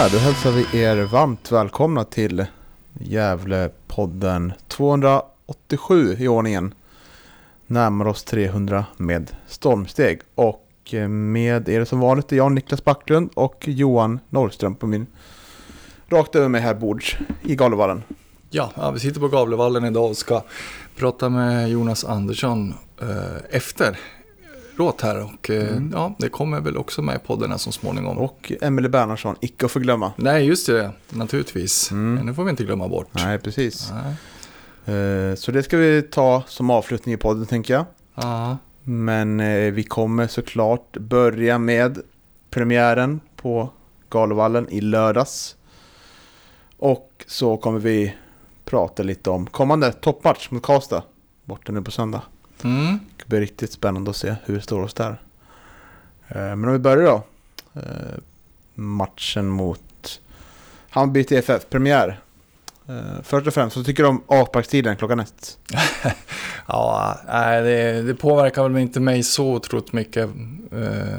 Där, då hälsar vi er varmt välkomna till Gävlepodden 287 i ordningen. Närmar oss 300 med stormsteg. Och eh, med er som vanligt är jag Niklas Backlund och Johan Norrström på min rakt över mig här bords i Gavlevallen. Ja, ja, vi sitter på Gavlevallen idag och ska prata med Jonas Andersson eh, efter låt här och eh, Mm. ja, det kommer väl också med i podden här så småningom. Och Emelie Bernhardsson, icke att förglömma. Nej, just det, naturligtvis. Mm. Men det får vi inte glömma bort. Nej, precis. Nej. Eh, Så det ska vi ta som avslutning i podden tänker jag. Ja, Men eh, vi kommer såklart börja med premiären på Galovallen i lördags. Och så kommer vi prata lite om kommande toppmatch mot Karlstad borta nu på söndag. Mm. Det blir riktigt spännande att se hur det står oss där. Eh, Men om vi börjar då. Eh, Matchen mot Hammarby TFF, premiär. Eh, Först och främst, så tycker du om avparkstiden klockan ett? ja det, det påverkar väl inte mig så otroligt mycket.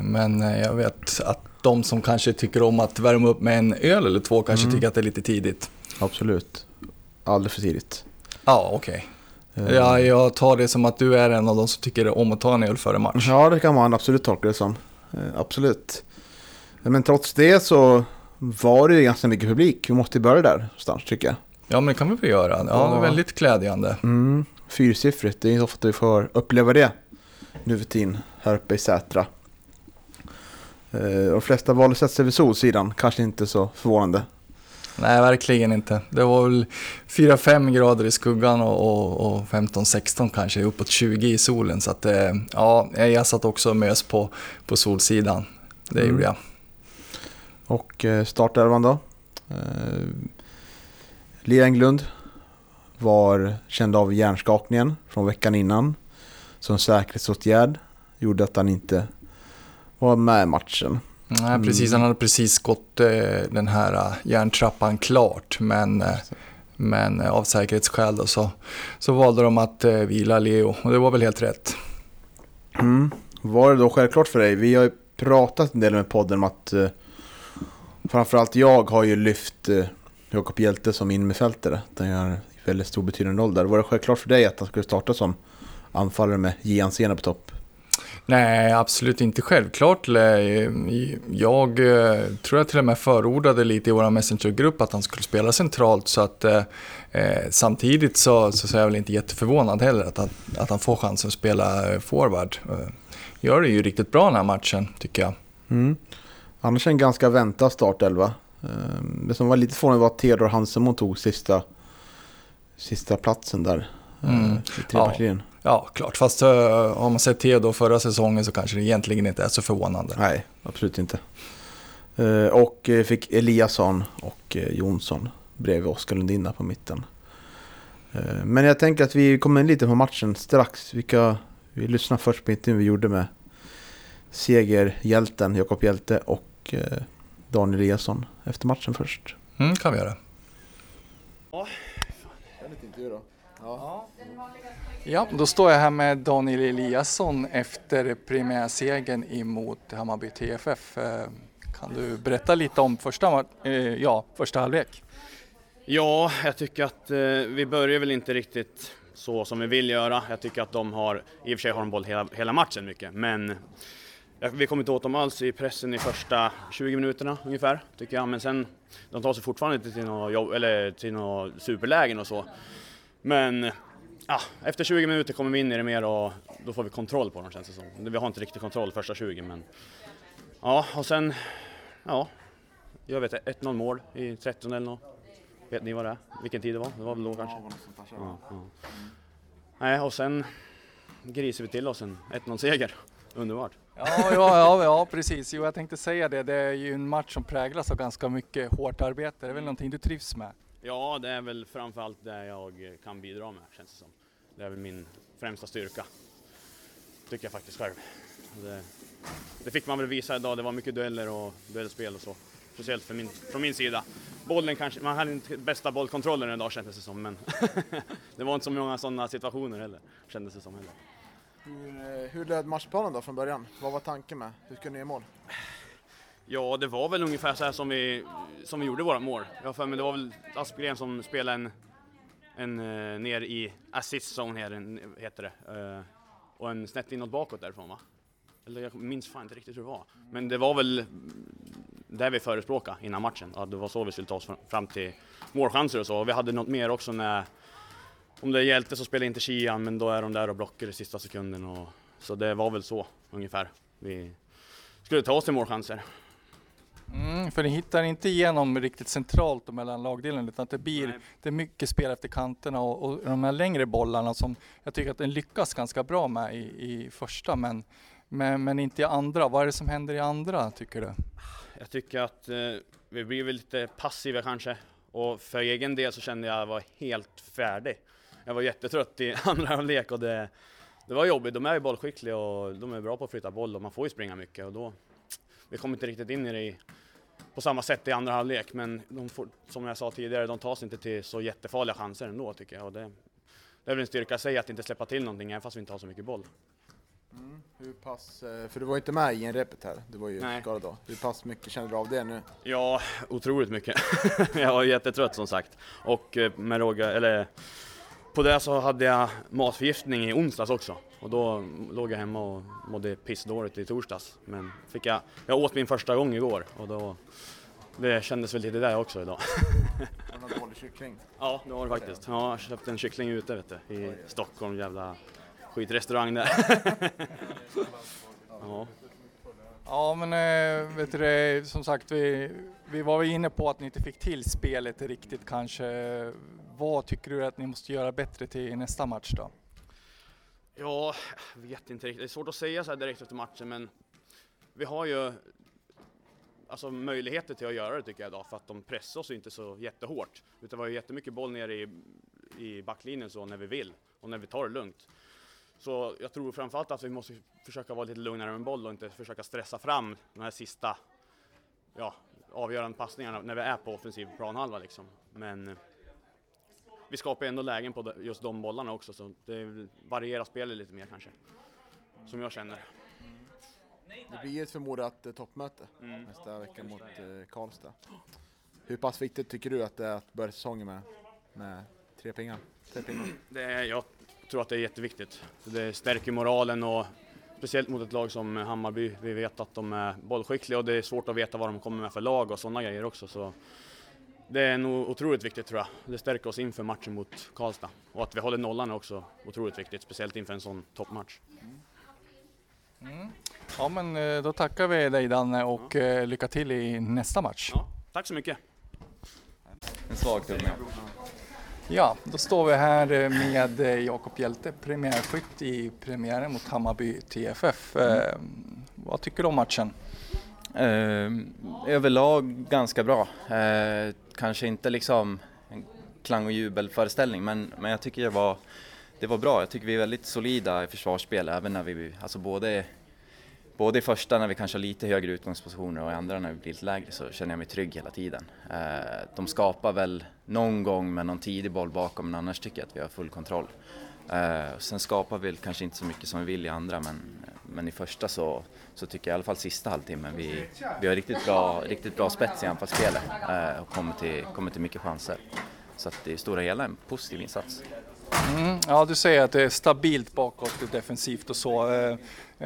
Men jag vet att de som kanske tycker om att värma upp med en öl eller två kanske Mm. tycker att det är lite tidigt. Absolut. Alldeles för tidigt. Ja, okej. Eh, Ja, jag tar det som att du är en av de som tycker om att ta en öl före match. Ja, det kan man absolut tolka det som. Eh, absolut. Men trots det så var det ju ganska mycket publik. Vi måste börja där någonstans tycker jag. Ja, men det kan vi väl göra. Ja, det är väldigt glädjande. Mm, fyrsiffrigt, det är inte ofta vi får uppleva det nu för tiden här uppe i Sätra. Eh, De flesta valde sätta sig vid Solsidan, kanske inte så förvånande. Nej, verkligen inte. Det var väl 4-5 grader i skuggan och, och, och 15-16 kanske, uppåt 20 i solen. Så att, eh, ja, jag satt också och mös på, på solsidan. Det Mm. gjorde jag. Och eh, startelvan då? Eh, Lia Englund var känd av hjärnskakningen från veckan innan. Som säkerhetsåtgärd gjorde att han inte var med i matchen. Nej, precis. Han hade precis gått eh, den här eh, järntrappan klart, men, eh, men av säkerhetsskäl då, så, så valde de att vila Leo och det var väl helt rätt. Mm. Var det då självklart för dig? Vi har ju pratat en del med podden om att framförallt jag har ju lyft Jakob Hjelte som innermittfältare. Den gör väldigt stor betydande roll där. Var det självklart för dig att han skulle starta som anfallare med Gian Sena på topp? Nej, absolut inte självklart. Jag eh, tror jag till och med förordade lite i vår Messenger-grupp att han skulle spela centralt. Så att, eh, eh, samtidigt så, så är jag väl inte jätteförvånad heller att han, att han får chansen att spela eh, forward. Gör det ju riktigt bra den här matchen, tycker jag. Mm. Annars en ganska väntad startelva. Eh, Det som var lite förvånande var att Theodor Hansen tog sista, sista platsen där. Mm. I trebackslinjen. Ja, klart. Fast eh, har man sett Theodor förra säsongen så kanske det egentligen inte är så förvånande. Nej, absolut inte. Eh, Och eh, fick Eliasson och eh, Jonsson bredvid Oskar Lundin på mitten. Eh, Men jag tänker att vi kommer in lite på matchen strax. Vi, kan, vi lyssnar först på intervjun vi gjorde med segerhjälten Jakob Hjälte och Daniel Eliasson efter matchen först. Mm, kan vi göra. Ja, då Ja, då står jag här med Daniel Eliasson efter premiärsegern emot Hammarby TFF. Eh, kan du berätta lite om första, eh, ja, första halvlek? Ja, jag tycker att eh, vi börjar väl inte riktigt så som vi vill göra. Jag tycker att de har, i och för sig har de boll hela, hela matchen mycket, men vi kommer inte åt dem alls i pressen i första 20 minuterna ungefär, tycker jag. Men sen, de tar sig fortfarande inte till några, jobb, eller till några superlägen och så. Men ja, efter 20 minuter kommer vi in i det mer och då får vi kontroll på dem känns det som. Vi har inte riktigt kontroll första 20 men ja, och sen, ja, jag vet 1-0 mål i 13 eller något. Vet ni vad det är? Vilken tid det var? Det var väl då kanske? Ja. Ja, ja. Nej, och sen grisar vi till oss en 1-0-seger. Underbart. Ja, ja, ja, ja, precis. Jo, jag tänkte säga det. Det är ju en match som präglas av ganska mycket hårt arbete. Det är väl någonting du trivs med? Ja, det är väl framförallt det jag kan bidra med, känns det som. Det är väl min främsta styrka. Tycker jag faktiskt själv. Det, det fick man väl visa idag. Det var mycket dueller och duellspel och så. Speciellt för min, från min sida. Bollen kanske, man hade inte bästa bollkontrollen idag kändes det som, men det var inte så många sådana situationer heller, kändes det som heller. Hur, eh, hur löd matchplanen då från början? Vad var tanken med? Hur skulle ni göra mål? Ja, det var väl ungefär så här som vi, som vi gjorde våra mål. Jag har för mig det var väl Aspgren som spelade en, en eh, ner i assist zone här, heter det. Eh, och en snett inåt bakåt därifrån va? Eller jag minns fan inte riktigt hur det var. Men det var väl det vi förespråkade innan matchen. Att det var så vi skulle ta oss fram- till målchanser och så. Och vi hade något mer också när, om det hjälpte Hjälte så spelar inte Kian, men då är de där och blockar i sista sekunden. Och, så det var väl så ungefär. Vi skulle ta oss till målchanser. Mm, för ni hittar inte igenom riktigt centralt och mellan lagdelen utan det blir Nej. det är mycket spel efter kanterna och, och de här längre bollarna som jag tycker att den lyckas ganska bra med i, i första men, men, men inte i andra. Vad är det som händer i andra tycker du? Jag tycker att eh, vi blir väl lite passiva kanske. Och för egen del så kände jag att jag var helt färdig. Jag var jättetrött i andra halvlek och det, det var jobbigt. De är ju bollskickliga och de är bra på att flytta boll och man får ju springa mycket och då vi kom inte riktigt in i det i, på samma sätt i andra halvlek. Men de får, som jag sa tidigare, de tar sig inte till så jättefarliga chanser ändå tycker jag. Och det, det är väl en styrka i sig att inte släppa till någonting även fast vi inte har så mycket boll. Hur pass, eh, för du var ju inte med i en repet här, du var ju Nej. skadad då. Hur pass mycket känner du av det nu? Ja, otroligt mycket. jag var jättetrött som sagt. Och eh, med råga, eller på det så hade jag matförgiftning i onsdags också. Och då låg jag hemma och mådde pissdåligt i torsdags. Men fick jag, jag åt min första gång igår och då, det kändes väl lite där också idag. Var det någon dålig kyckling? Ja, det var det faktiskt. Ja, jag köpte en kyckling ute vet du, i Stockholm, jävla skitrestaurang där. ja. Ja men eh, vet du som sagt vi, vi var ju inne på att ni inte fick till spelet riktigt kanske. Vad tycker du att ni måste göra bättre till nästa match då? Ja, jag vet inte riktigt. Det är svårt att säga så här direkt efter matchen, men vi har ju alltså, möjligheter till att göra det tycker jag idag, för att de pressar oss inte så jättehårt. Utan vi har ju jättemycket boll nere i, i backlinjen så när vi vill och när vi tar det lugnt. Så jag tror framförallt att vi måste försöka vara lite lugnare med boll och inte försöka stressa fram de här sista ja, avgörande passningarna när vi är på offensiv planhalva liksom. Men vi skapar ändå lägen på just de bollarna också så det varierar spelet lite mer kanske. Som jag känner. Det blir ett förmodat eh, toppmöte Mm. nästa vecka mot eh, Karlstad. Hur pass viktigt tycker du att det är att börja säsongen med, med tre pingar? Tre pingar? Det är, jag tror att det är jätteviktigt. Det stärker moralen och speciellt mot ett lag som Hammarby. Vi vet att de är bollskickliga och det är svårt att veta vad de kommer med för lag och sådana grejer också. Så det är nog otroligt viktigt tror jag. Det stärker oss inför matchen mot Karlstad. Och att vi håller nollan är också otroligt viktigt, speciellt inför en sån toppmatch. Ja men eh, då tackar vi dig Danne och eh, lycka till i nästa match. Ja, tack så mycket! En svag tumme. Ja, då står vi här eh, med Jakob Hjälte, premiärskytt i premiären mot Hammarby TFF. Eh, vad tycker du om matchen? Eh, överlag ganska bra. Eh, kanske inte liksom en klang och jubelföreställning men, men jag tycker det var, det var bra. Jag tycker vi är väldigt solida i försvarsspel även när vi, alltså både, både i första när vi kanske har lite högre utgångspositioner och i andra när vi blir lite lägre så känner jag mig trygg hela tiden. Eh, de skapar väl någon gång med någon tidig boll bakom men annars tycker jag att vi har full kontroll. Eh, sen skapar vi kanske inte så mycket som vi vill i andra men, men i första så, så tycker jag i alla fall sista halvtimmen vi, vi har riktigt bra, riktigt bra spets i anfallsspelet eh, och kommer till, kommer till mycket chanser. Så att det är stora hela en positiv insats. Mm, ja, du säger att det är stabilt bakåt defensivt och så. Eh,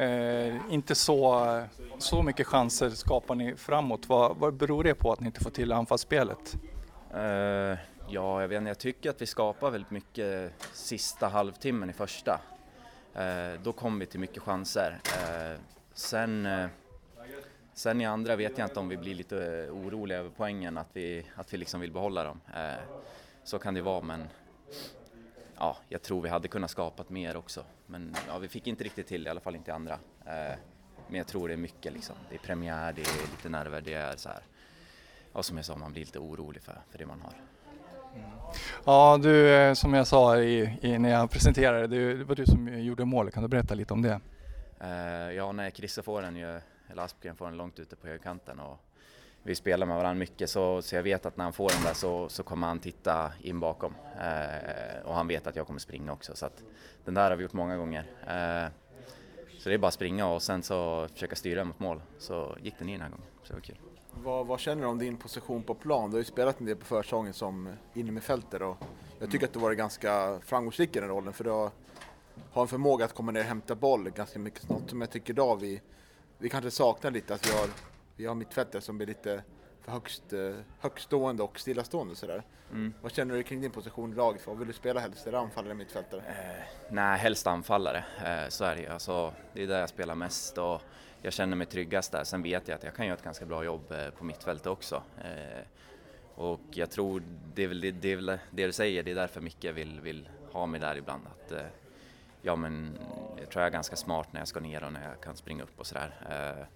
eh, inte så, så mycket chanser skapar ni framåt. Vad, vad beror det på att ni inte får till anfallsspelet? Eh, ja, jag vet inte, jag tycker att vi skapar väldigt mycket sista halvtimmen i första. Eh, då kommer vi till mycket chanser. Eh, sen, eh, sen i andra vet jag inte om vi blir lite oroliga över poängen, att vi, att vi liksom vill behålla dem. Eh, så kan det vara, men ja, jag tror vi hade kunnat skapat mer också. Men ja, vi fick inte riktigt till i alla fall inte i andra. Eh, men jag tror det är mycket liksom. Det är premiär, det är lite nerver, det är så här. Och som jag sa, man blir lite orolig för, för det man har. Ja, du, eh, som jag sa i, i, när jag presenterade, det var du som gjorde målet. Kan du berätta lite om det? Uh, ja, när Christer får den ju, eller Aspgren får den långt ute på högerkanten och vi spelar med varandra mycket så, så jag vet att när han får den där så, så kommer han titta in bakom. Uh, och han vet att jag kommer springa också så att den där har vi gjort många gånger. Uh, så det är bara att springa och sen så försöka styra mot mål. Så gick den in den här gången, så det var kul. Vad, vad, känner du om din position på plan? Du har ju spelat en del på försäsongen som innermittfältare och jag tycker mm. att du varit ganska framgångsrik i den rollen för du har, har en förmåga att komma ner och hämta boll ganska mycket. Något som jag tycker idag vi, vi kanske saknar lite, att vi har, vi har mittfältare som blir lite för högst, eh, högstående och stillastående sådär. Mm. Vad känner du kring din position i laget? Vad vill du spela helst? Är det anfallare eller mittfältare? Eh, nej, helst anfallare. Eh, så är det alltså, Det är där jag spelar mest och jag känner mig tryggast där. Sen vet jag att jag kan göra ett ganska bra jobb eh, på mittfältet också. Eh, och jag tror, det är väl det, det, är väl det du säger, det är därför Micke vill, vill ha mig där ibland. Att, eh, ja men, jag tror jag är ganska smart när jag ska ner och när jag kan springa upp och sådär.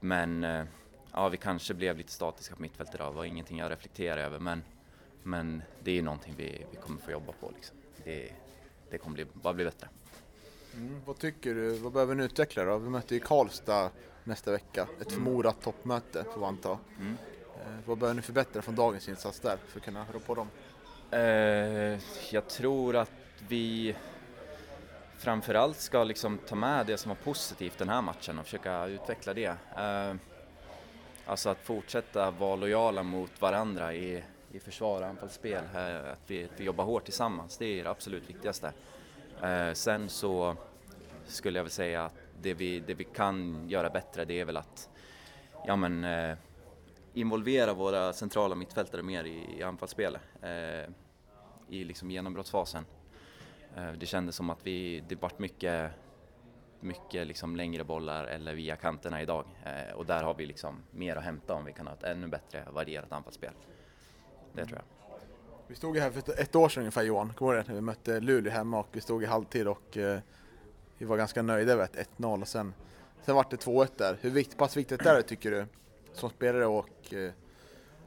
Men ja, vi kanske blev lite statiska på mittfältet idag, det var ingenting jag reflekterade över men, men det är ju någonting vi, vi kommer få jobba på. Liksom. Det, det kommer bli, bara bli bättre. Mm, vad tycker du, vad behöver ni utveckla då? Vi möter ju Karlstad nästa vecka, ett mm. förmodat toppmöte får vi anta. Mm. Eh, vad behöver ni förbättra från dagens insats där för att kunna rå på dem? Eh, jag tror att vi framförallt ska liksom ta med det som var positivt den här matchen och försöka utveckla det. Eh, alltså att fortsätta vara lojala mot varandra i, i försvar och anfallsspel. Eh, att vi, att vi jobbar hårt tillsammans, det är det absolut viktigaste. Eh, sen så skulle jag väl säga att det vi, det vi kan göra bättre det är väl att ja, men, eh, involvera våra centrala mittfältare mer i, i anfallsspelet. Eh, I liksom genombrottsfasen. Eh, det kändes som att vi, det vart mycket, mycket liksom längre bollar eller via kanterna idag. Eh, och där har vi liksom mer att hämta om vi kan ha ett ännu bättre varierat anfallsspel. Det tror jag. Vi stod ju här för ett år sedan ungefär Johan, kommer du ihåg När vi mötte Luleå hemma och vi stod i halvtid och eh, vi var ganska nöjda över 1-0 och sen, sen vart det 2-1 där. Hur vikt, pass viktigt är det tycker du som spelare och eh,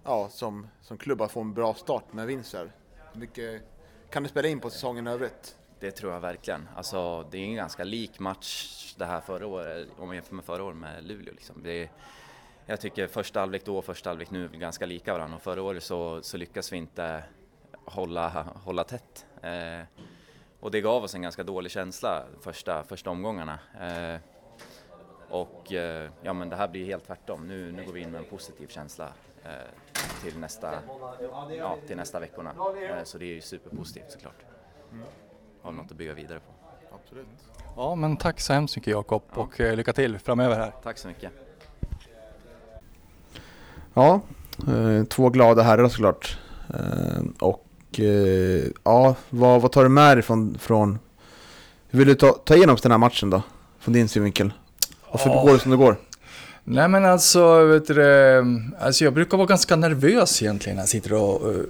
ja, som, som klubb att få en bra start med vinst här? Hur mycket kan du spela in på säsongen i övrigt? Det tror jag verkligen. Alltså, det är en ganska lik match det här förra året, om man jämför med förra året med Luleå. Liksom. Det är, jag tycker första halvlek då och första halvlek nu är ganska lika varandra och förra året så, så lyckas vi inte hålla, hålla tätt. Eh, och det gav oss en ganska dålig känsla första, första omgångarna. Eh, och eh, ja, men det här blir helt tvärtom. Nu, nu går vi in med en positiv känsla eh, till, nästa, ja, till nästa veckorna. Eh, så det är ju superpositivt såklart. Mm. Har något att bygga vidare på. Absolut. Ja, men tack så hemskt mycket Jakob ja. och eh, lycka till framöver här. Tack så mycket. Ja, eh, två glada herrar såklart. och eh, ja, vad, vad tar du med dig från, från hur vill du ta, ta igenom den här matchen då? Från din synvinkel. Varför ja. går det som det går? Nej men alltså, vet du, alltså jag brukar vara ganska nervös egentligen när jag sitter och... Eh,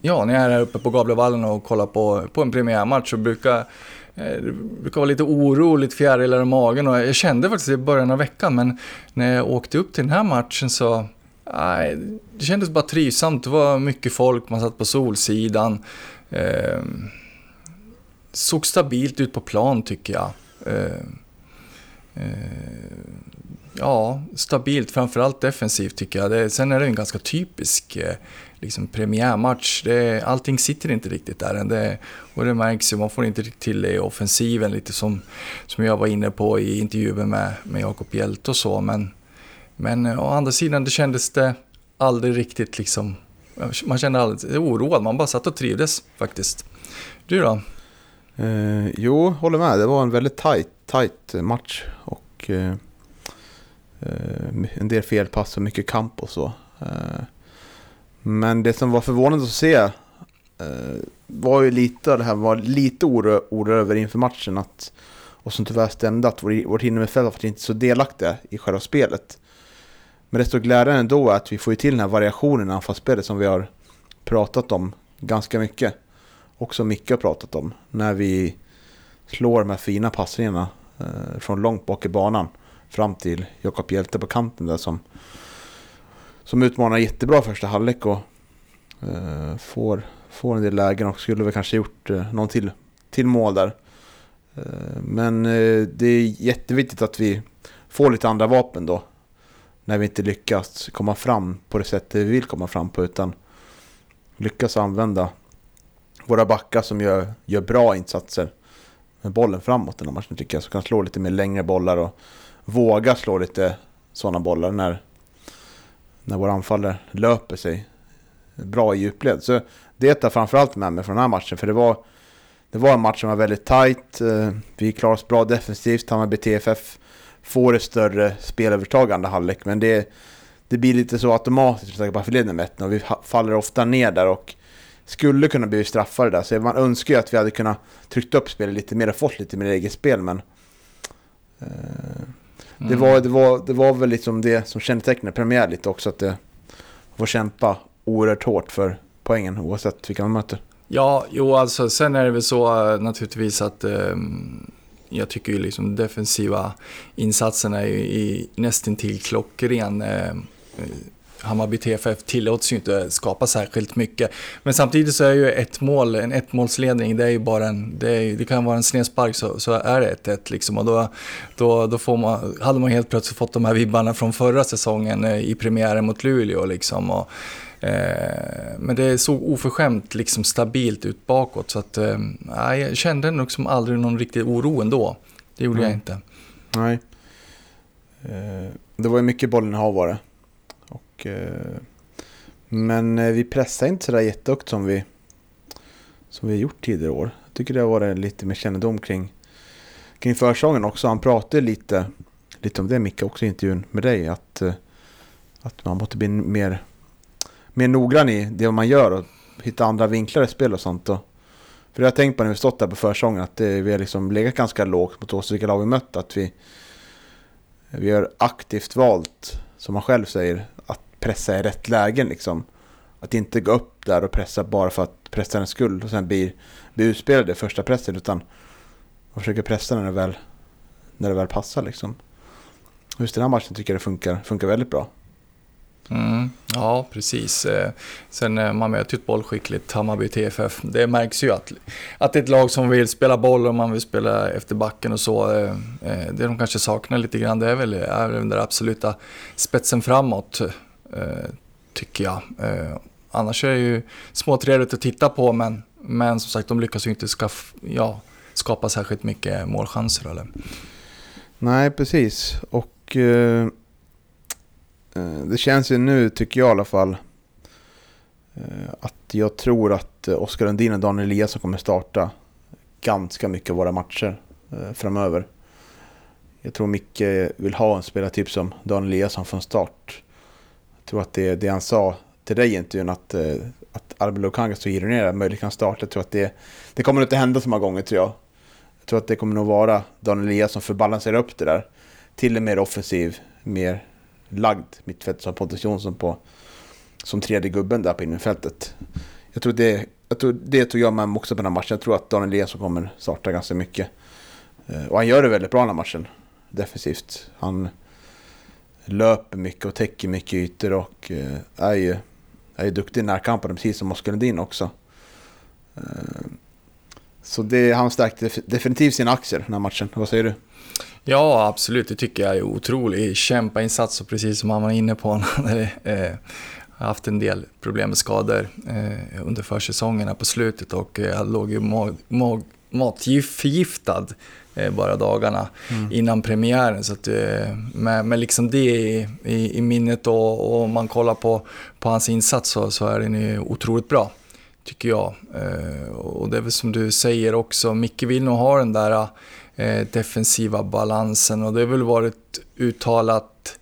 ja, när jag är här uppe på Gavlevallen och kollar på, på en premiärmatch så brukar det brukar vara lite oroligt, fjärilar i magen och jag kände faktiskt i början av veckan men när jag åkte upp till den här matchen så Nej, det kändes bara trivsamt. Det var mycket folk, man satt på Solsidan. Eh, såg stabilt ut på plan tycker jag. Eh, eh, ja, stabilt, framförallt defensivt tycker jag. Det, sen är det en ganska typisk eh, liksom premiärmatch. Det, allting sitter inte riktigt där än. Det, och det märks ju, man får inte riktigt till det i offensiven lite som, som jag var inne på i intervjuer med, med Jakob Hjälte och så. Men men eh, å andra sidan, det kändes det aldrig riktigt liksom... Man kände aldrig oroad, man bara satt och trivdes faktiskt. Du då? Eh, jo, håller med. Det var en väldigt tight, tight match. Och eh, eh en del felpass och mycket kamp och så. Eh, men det som var förvånande att se eh, var ju lite det här, var lite oro, oro över inför matchen att och som tyvärr stämde att vårt innermittfält var inte så delaktiga i själva spelet. Men desto glädjande ändå är att vi får till den här variationen i anfallsspelet som vi har pratat om ganska mycket. Och som Micke har pratat om. När vi slår de här fina passningarna eh, från långt bak i banan fram till Jakob Hjelte på kanten där som, som utmanar jättebra första halvlek och eh, får, får en del lägen och skulle väl kanske gjort eh, någon till, till mål där. Eh, men eh, det är jätteviktigt att vi får lite andra vapen då. När vi inte lyckas komma fram på det sättet vi vill komma fram på utan lyckas använda våra backar som gör, gör bra insatser med bollen framåt i den här matchen tycker jag. Så kan slå lite mer längre bollar och våga slå lite sådana bollar när, när våra anfallare löper sig bra i djupled. Så det tar framförallt med mig från den här matchen. För det var, det var en match som var väldigt tight. Eh, vi klarade oss bra defensivt. Hammarby TFF får ett större spelövertagande halvlek. Men det, det blir lite så automatiskt för bara förleden med och vi faller ofta ner där och skulle kunna bli straffade där. Så man önskar ju att vi hade kunnat tryckt upp spelet lite mer och fått lite mer eget spel men eh, det, mm. var, det, var, det var väl liksom det som kännetecknade premiär lite också att det får kämpa oerhört hårt för poängen oavsett vilka man möter. Ja, jo alltså sen är det väl så eh, naturligtvis att eh, jag tycker ju liksom defensiva insatserna är ju nästintill klockren. Eh, eh, Hammarby TFF tillåts ju inte skapa särskilt mycket. Men samtidigt så är ju ett mål, en ettmålsledning, det är ju bara en, det, är, det kan vara en snedspark så, så är det 1-1 liksom. Och då, då, då får man, hade man helt plötsligt fått de här vibbarna från förra säsongen eh, i premiären mot Luleå liksom. Och, men det såg oförskämt liksom stabilt ut bakåt så att eh, jag kände nog som aldrig någon riktig oro ändå. Det gjorde mm. jag inte. Nej. Eh, det var ju mycket bollinnehav var det. Eh, men eh, vi pressar inte sådär jättehögt som vi, som vi gjort tidigare år. Jag tycker det har varit lite mer kännedom kring, kring försången också. Han pratade lite, lite om det Micke också i intervjun med dig. Att, eh, att man måste bli mer, mer noggrann i det man gör och hitta andra vinklar i spel och sånt. Och, för jag har tänkt på när vi stått där på försången att det, vi har liksom legat ganska lågt mot oss vilka lag vi mött. Att vi, vi har aktivt valt, som man själv säger, att pressa i rätt lägen liksom. Att inte gå upp där och pressa bara för att pressa en skull och sen bli, bli utspelade i första pressen utan man försöker pressa när det väl, när det väl passar liksom. Just den här matchen tycker jag det funkar, funkar väldigt bra. Mm, ja, precis. Eh, sen eh, man möter ju ett bollskickligt Hammarby TFF. Det märks ju att, att det är ett lag som vill spela boll och man vill spela efter backen och så. Eh, det de kanske saknar lite grann det är väl är den där absoluta spetsen framåt. Tycker jag. Annars är det ju småtrevligt att titta på men, men som sagt de lyckas ju inte skaff, ja, skapa särskilt mycket målchanser. Eller? Nej, precis. Och eh, Eh, det känns ju nu, tycker jag i alla fall, eh, att jag tror att eh, Oskar Lundin och Daniel Eliasson kommer starta ganska mycket av våra matcher framöver. Jag tror Micke vill ha en spelartyp som Daniel Eliasson från start Jag tror att det, det han sa till dig i intervjun att, att Arben Lukanga står irriterad, möjligen kan starta. Jag tror att det, det kommer inte hända så många gånger tror jag. Jag tror att det kommer nog vara Daniel Eliasson för att balansera upp det där. Till en mer offensiv, mer lagd mittfält som Pontus Jonsson på som tredje gubben där på innerfältet. Jag tror det, jag tror det tog jag med mig också på den här matchen. Jag tror att Daniel Eliasson kommer starta ganska mycket. Eh, och han gör det väldigt bra den här matchen. Defensivt. Han, löper mycket och täcker mycket ytor och eh, är ju, är ju duktig i närkampen, precis som Oskar Lundin också. Eh, så det, han stärkte definitivt sina aktier den här matchen. Vad säger du? Ja, absolut. Det tycker jag är otrolig kämpainsats och precis som han var inne på, han hade eh, haft en del problem med skador eh, under försäsongerna på slutet och eh, låg ju mag, mag, matförgiftad Eh, bara dagarna mm. innan premiären. Så att, med, med liksom det i, i, i minnet och, och man kollar på, på hans insats så, så är den ju otroligt bra. Tycker jag. Och det är väl som du säger också, Micke vill nog ha den där defensiva balansen och det har väl varit uttalat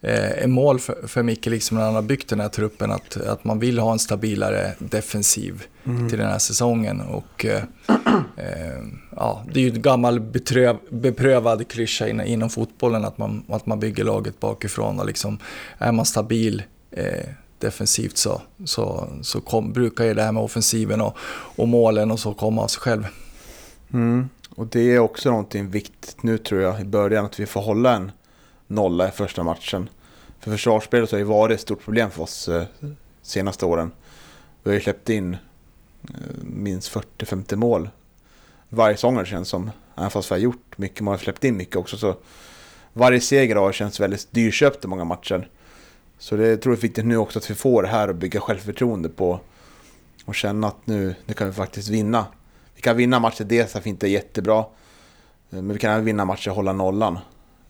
eh, en mål för, för Micke, liksom när han har byggt den här truppen, att, att man vill ha en stabilare defensiv till den här säsongen. Och, eh, eh, ja, det är ju en gammal betröv, beprövad klyscha in, inom fotbollen att man, att man bygger laget bakifrån. Och liksom, är man stabil eh, defensivt så, så, så kom, brukar ju det här med offensiven och, och målen och så komma av sig själv. Mm. Och det är också någonting viktigt nu tror jag i början att vi får hålla en nolla i första matchen. För försvarsspelet har ju varit ett stort problem för oss eh, senaste åren. Vi har ju släppt in eh, minst 40-50 mål varje säsong det känns som. Även fast vi har gjort mycket, man har släppt in mycket också. Så varje seger har känts väldigt dyrköpt i många matcher. Så det tror jag är viktigt nu också att vi får det här och bygga självförtroende på. Och känna att nu, nu kan vi faktiskt vinna. Vi kan vinna matcher dels att vi inte är jättebra. Eh, men vi kan även vinna matcher och hålla nollan.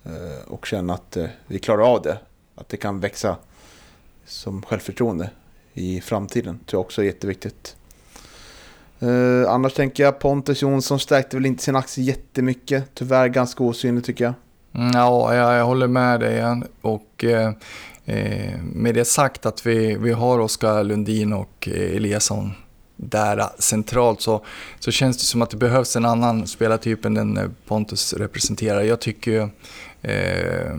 Eh, och känna att eh, vi klarar av det. Att det kan växa som självförtroende i framtiden. tror jag också är jätteviktigt. Eh, annars tänker jag Pontus Jonsson stärkte väl inte sin aktie jättemycket. Tyvärr ganska osynlig tycker jag. Mm, ja, jag, jag håller med dig. Och eh, med det sagt att vi, vi har Oskar Lundin och Eliasson där centralt så, så känns det som att det behövs en annan spelartyp än den eh, Pontus representerar. Jag tycker ju, eh,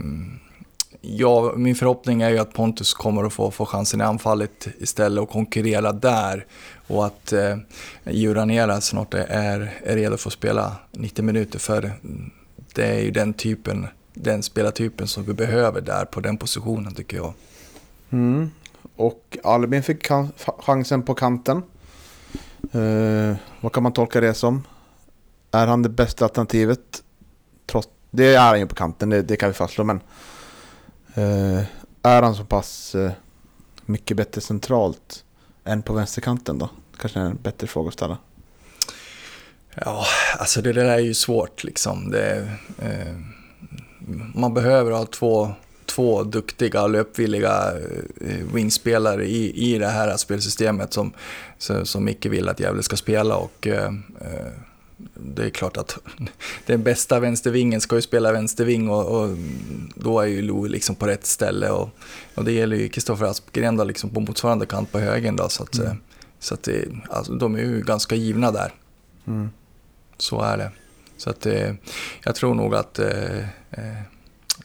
ja, min förhoppning är ju att Pontus kommer att få, få chansen i anfallet istället och konkurrera där. Och att eh, Juranera snart är, är redo för att spela 90 minuter för det är ju den typen, den spelartypen som vi behöver där på den positionen tycker jag. Mm. Och Albin fick chansen på kanten. Eh, vad kan man tolka det som? Är han det bästa alternativet? Trots, det är han ju på kanten, det, det kan vi fastslå. Men eh, är han så pass eh, mycket bättre centralt än på vänsterkanten då? Kanske är en bättre fråga att ställa. Ja, alltså det där är ju svårt liksom. Det, eh, man behöver ha två, två duktiga och löpvilliga eh, wingspelare i, i det här spelsystemet som, som Micke vill att Gävle ska spela. Och, eh, eh, det är klart att den bästa vänstervingen ska ju spela vänsterving och, och då är ju Lo liksom på rätt ställe. Och, och det gäller ju Kristoffer Aspgren då liksom på motsvarande kant på högen. Då, så att, eh, så att det, alltså, de är ju ganska givna där. Mm. Så är det. Så att jag tror nog att eh,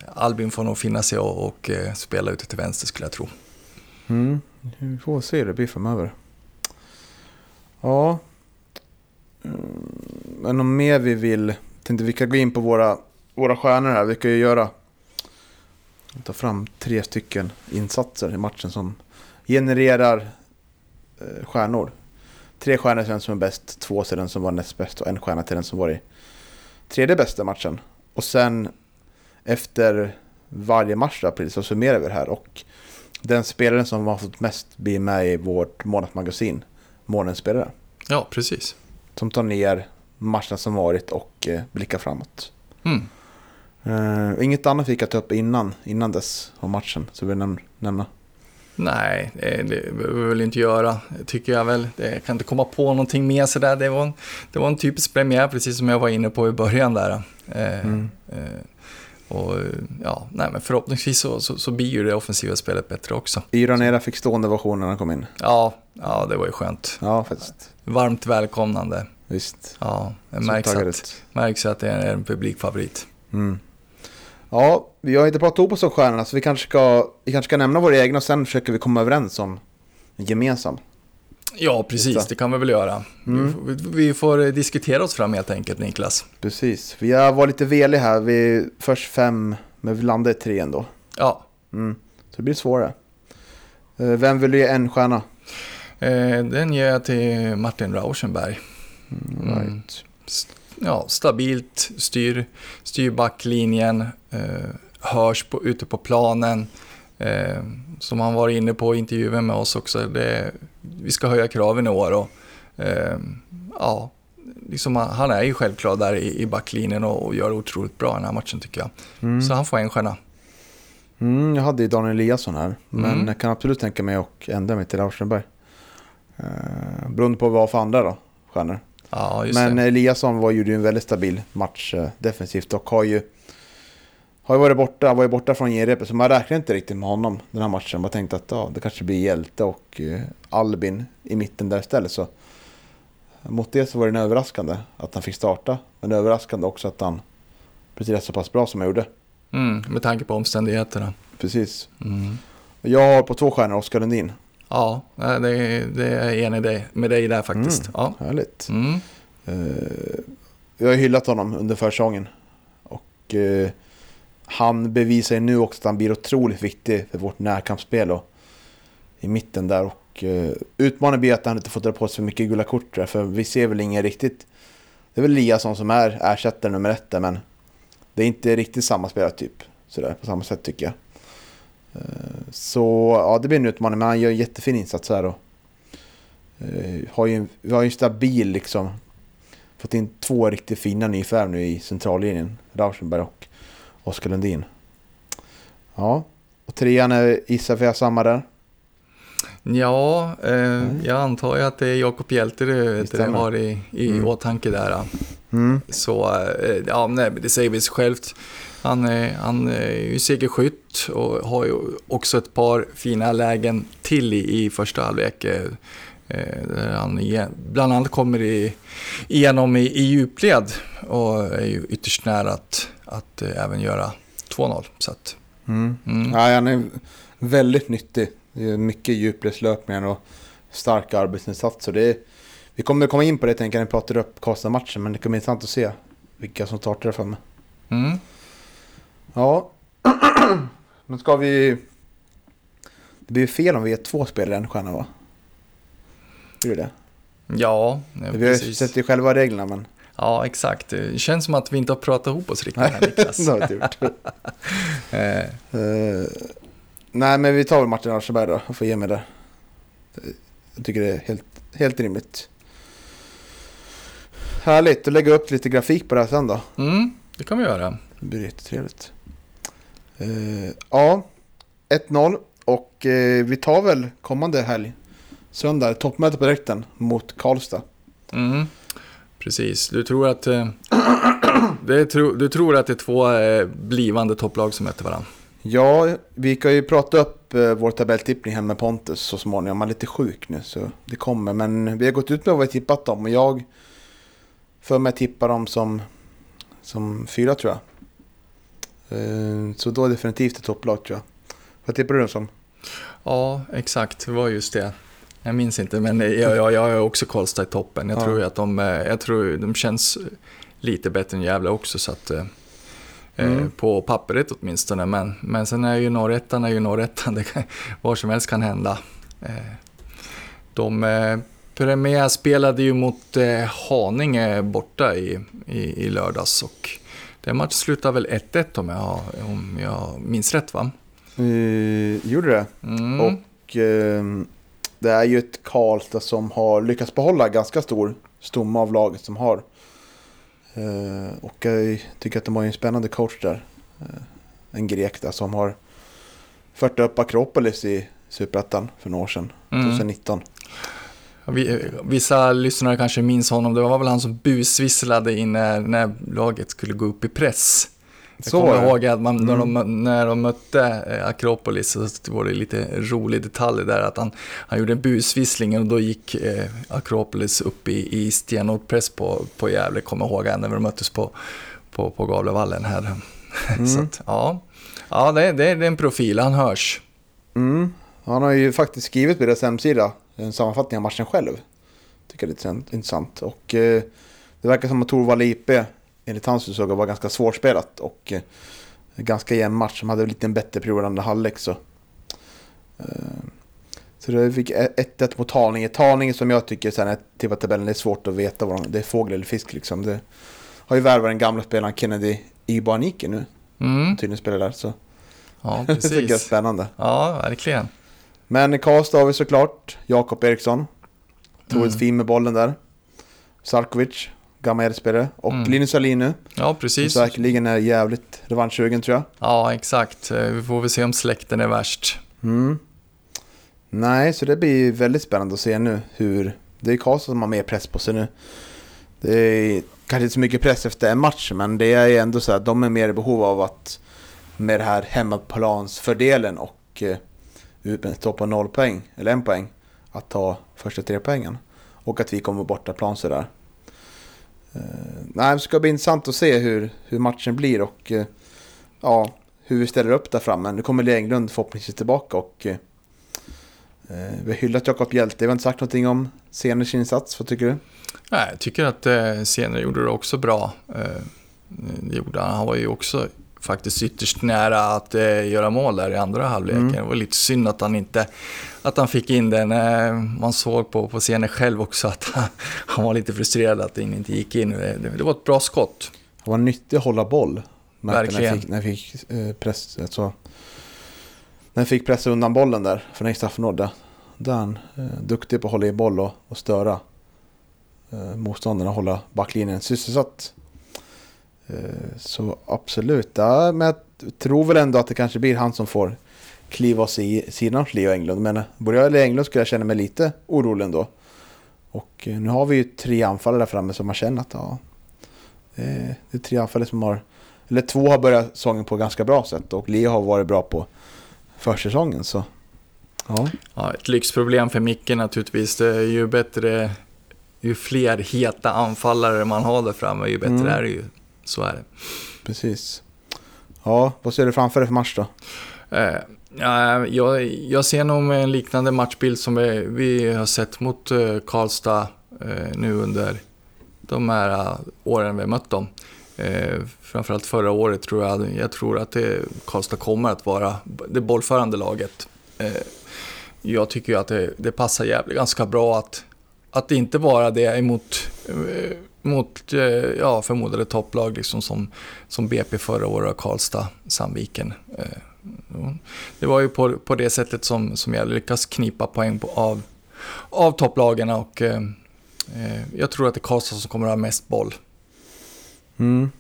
Albin får nog finna sig och, och spela ute till vänster skulle jag tro. Mm. Vi får se hur det blir framöver. Ja. Men om mer vi vill. Tänkte vi kan gå in på våra, våra stjärnor här. Vi kan ju göra. Ta fram tre stycken insatser i matchen som genererar eh, stjärnor. Tre stjärnor till den som är bäst, två till den som var näst bäst och en stjärna till den som var i tredje bästa matchen. Och sen efter varje match då, precis, så summerar vi det här. Och den spelaren som har fått mest blir med i vårt månadsmagasin, Månens spelare. Ja, precis. Som tar ner matcherna som varit och eh, blickar framåt. Mm. Eh, inget annat fick jag ta upp innan, innan dess av matchen, så vill jag näm- nämna. Nej, det, behöver vi väl inte göra, tycker jag väl. Det, jag kan inte komma på någonting mer sådär. Det var en, det var en typisk premiär, precis som jag var inne på i början där. Eh, Mm. eh, och ja, nej, men förhoppningsvis så, så, så blir ju det offensiva spelet bättre också. Iranera fick stående ovation när han kom in. Ja, ja, det var ju skönt. Ja, faktiskt. Varmt välkomnande. Visst. Ja, det märks att, ut. märks att det är en publikfavorit. Mm. Ja, vi har inte pratat ihop oss om stjärnorna, så vi kanske, ska, vi kanske ska nämna våra egna och sen försöker vi komma överens om en gemensam. Ja, precis, Just det. kan vi väl göra. Mm. Vi, får- vi får diskutera oss fram helt enkelt, Niklas. Precis. Vi har varit lite veliga här. Vi först fem, men vi landade i tre ändå. Ja, Mm. Så det blir svårare. Eh, Vem vill du ge en stjärna? eh, den ger jag till Martin Rauschenberg. Mm. Right. Ja, stabilt, styr, styr backlinjen, eh, hörs på, ute på planen. Eh, som han var inne på i intervjun med oss också, det, vi ska höja kraven i år. Och, eh, ja, liksom han, är ju självklar där i, i backlinjen och, och gör otroligt bra den här matchen tycker jag. Mm. Så han får en stjärna. Mm, jag hade ju Daniel Eliasson här, men Mm. jag kan absolut tänka mig att ändra mig till Rauschenberg. Uh, beroende på vad för andra då, stjärnor. Ja, Men det. Eliasson var, gjorde ju en väldigt stabil match eh, defensivt och har ju har ju varit borta, var ju borta från genrepet så man räknar inte riktigt med honom den här matchen. Man tänkte att ja, det kanske blir Hjälte och eh, Albin i mitten där istället. Så mot det så var det en överraskande att han fick starta. Men överraskande också att han precis så pass bra som han gjorde. Mm, med tanke på omständigheterna. Precis. Mm. Jag har på två stjärnor Oskar Lundin. Ja, det, det är jag enig med dig där faktiskt. Mm. Ja. Härligt. Mm. Uh, jag har hyllat honom under försäsongen. Och uh, han bevisar ju nu också att han blir otroligt viktig för vårt närkampsspel då, i mitten där. Och uh, utmaningen blir att han inte får dra på sig för mycket gula kort där, för vi ser väl ingen riktigt... Det är väl Eliasson som är ersättare nummer ett där, men det är inte riktigt samma spelartyp sådär på samma sätt tycker jag. Eh, så ja, det blir en utmaning, men han gör en jättefin insats här och eh, har ju, vi har ju en stabil liksom fått in två riktigt fina nyförvärv nu i centrallinjen. Rauschenberg och Oskar Lundin. Ja, och trean är gissar har samma där. Ja, eh, mm. jag antar ju att det är Jakob Hjälte du, du har i, i mm. åtanke där. Mm. Så, eh, ja, nej, det säger väl sig självt. Han är, han är ju segerskytt och har ju också ett par fina lägen till i, i första halvlek. Eh, där han bland annat kommer i, igenom i, i djupled och är ju ytterst nära att, att även göra 2-0. Så att, mm. Mm. Ja, han är väldigt nyttig. Mycket djupledslöpningar och starka arbetsinsatser. Det är, vi kommer komma in på det tänker jag när vi pratar upp Karlstad-matchen, men det kommer bli intressant att se vilka som startar där framme. Mm. Ja, men ska vi... Det blir fel om vi är två spelare i en stjärna va? Blir det Ja, ja Vi har ju sett ju själva reglerna men... Ja, exakt. Det känns som att vi inte har pratat ihop oss riktigt här Niklas. det har vi inte gjort. uh, nej, men vi tar väl Martin Aschberg då och får ge mig det. Jag tycker det är helt, helt rimligt. Härligt, att lägga upp lite grafik på det här sen då. Mm, det kan vi göra. Det blir jättetrevligt. Uh, ja, 1-0 och uh, vi tar väl kommande helg söndag, toppmöte på direkten mot Karlstad. Mm, precis, du tror att eh, det tro, du tror att det är två eh, blivande topplag som möter varandra? Ja, vi kan ju prata upp eh, vår tabelltippning här med Pontus så småningom. Han är lite sjuk nu så det kommer. Men vi har gått ut med vad vi tippat dem och jag för mig tippar dem som, som fyra tror jag. Så då definitivt ett topplag tror jag. Vad tippar du dem som? Ja, exakt. Det var just det. Jag minns inte, men jag, jag, jag har också Karlstad i toppen. Jag, ja. tror att de, eh, jag tror de känns lite bättre än Gävle också. Så att, eh, mm. eh, på pappret åtminstone. Men, men sen är ju norrettan är ju. Det kan, var som helst kan hända. Eh, de eh, spelade ju mot eh, Haninge borta i, i, i lördags. Och den matchen slutade väl 1-1 om jag, om jag minns rätt va? Uh, gjorde det. Mm. Och... Det är ju ett Karlstad som har lyckats behålla ganska stor stomme av laget som har. Eh, och jag tycker att de har en spännande coach där. Eh, en grek där som har fört upp Akropolis i Superettan för några år sedan, mm. 2019. Vissa lyssnare kanske minns honom, det var väl han som busvisslade in när, när laget skulle gå upp i press. Jag så kommer ihåg att man, när, de, mm. när de mötte eh, Akropolis så var det lite rolig detalj där att han, han gjorde en busvissling och då gick eh, Akropolis upp i, i stenhård press på, på Gävle, kommer ihåg när de möttes på, på, på Gavlevallen här. Mm. så att, ja, ja det, det, det är en profil, han hörs. Mm. Han har ju faktiskt skrivit på deras hemsida en sammanfattning av matchen själv. Tycker det är intressant. Och eh, det verkar som att Torvald IP enligt hans utsagor var ganska svårspelat och eh, ganska jämn match. De hade lite en bättre period andra halvlek så. Eh, så det fick 1-1 mot Haninge. Haninge som jag tycker sen är till tabellen är svårt att veta vad de, det är fågel eller fisk liksom. Det har ju värvat den gamla spelaren Kennedy Ibanike nu. Mm. Tydligen spelar där så. Ja, precis. det tycker jag är spännande. Ja, verkligen. Men i Karlstad har vi såklart Jakob Eriksson. Ett mm. fin med bollen där. Sarkovic gammal Elfsspelare. Och mm. Linus Alin nu. Ja, precis. Som säkerligen är jävligt revanschsugen tror jag. Ja, exakt. Eh, vi får väl se om släkten är värst. Mm. Nej, så det blir väldigt spännande att se nu hur... Det är Karlsson som har mer press på sig nu. Det är kanske inte så mycket press efter en match, men det är ändå så att de är mer i behov av att med det här hemmaplansfördelen och eh, på noll poäng, eller en poäng, att ta första tre poängen. Och att vi kommer bortaplan sådär. Eh, nej, det ska bli intressant att se hur, hur matchen blir och eh, ja, hur vi ställer upp där framme. Nu kommer Lea Englund förhoppningsvis tillbaka och eh, vi har hyllat Jakob Hjälte. Vi har inte sagt någonting om Seners insats. Vad tycker du? Nej, jag tycker att eh, Sener gjorde det också bra. Eh, det gjorde han. Han var ju också faktiskt ytterst nära att eh, göra mål där i andra halvleken. Mm. Det var lite synd att han inte att han fick in den. Eh, man såg på, på scenen själv också att han, han var lite frustrerad att den inte gick in. Det, det var ett bra skott. Det var nyttigt att hålla boll. Verkligen. När jag fick, när jag fick eh, press, alltså, när jag fick pressa undan bollen där från extra straffområde. Där han eh, duktig på att hålla i boll och, och störa eh, motståndarna, hålla backlinjen sysselsatt. Eh, så absolut, ja, men jag tror väl ändå att det kanske blir han som får kliva oss i sidan av Leo Englund. Men både jag eller Englund skulle jag känna mig lite orolig ändå. Och eh, nu har vi ju tre anfallare där framme som man känner att ja, det är, det är tre anfallare som har, eller två har börjat säsongen på ganska bra sätt och Leo har varit bra på försäsongen. Så ja. ja, ett lyxproblem för Micke naturligtvis. Det är ju bättre, ju fler heta anfallare man har där framme, ju bättre mm. är det ju. Så är det. Precis. Ja, vad ser du framför dig för match då? Eh, ja, jag, jag ser nog en liknande matchbild som vi, vi har sett mot eh, Karlstad eh, nu under de här uh, åren vi har mött dem. Eh, framförallt förra året tror jag, jag tror att det, Karlstad kommer att vara det bollförande laget. Eh, jag tycker ju att det, det passar jävligt ganska bra att, att inte vara det emot eh, mot, eh, ja, förmodade topplag liksom som, som BP förra året och Karlstad, Sandviken. Eh, det var ju på, på det sättet som, som jag lyckas knipa poäng på, av, av topplagen och eh, eh, jag tror att det är Karlstad som kommer att ha mest boll. Mm.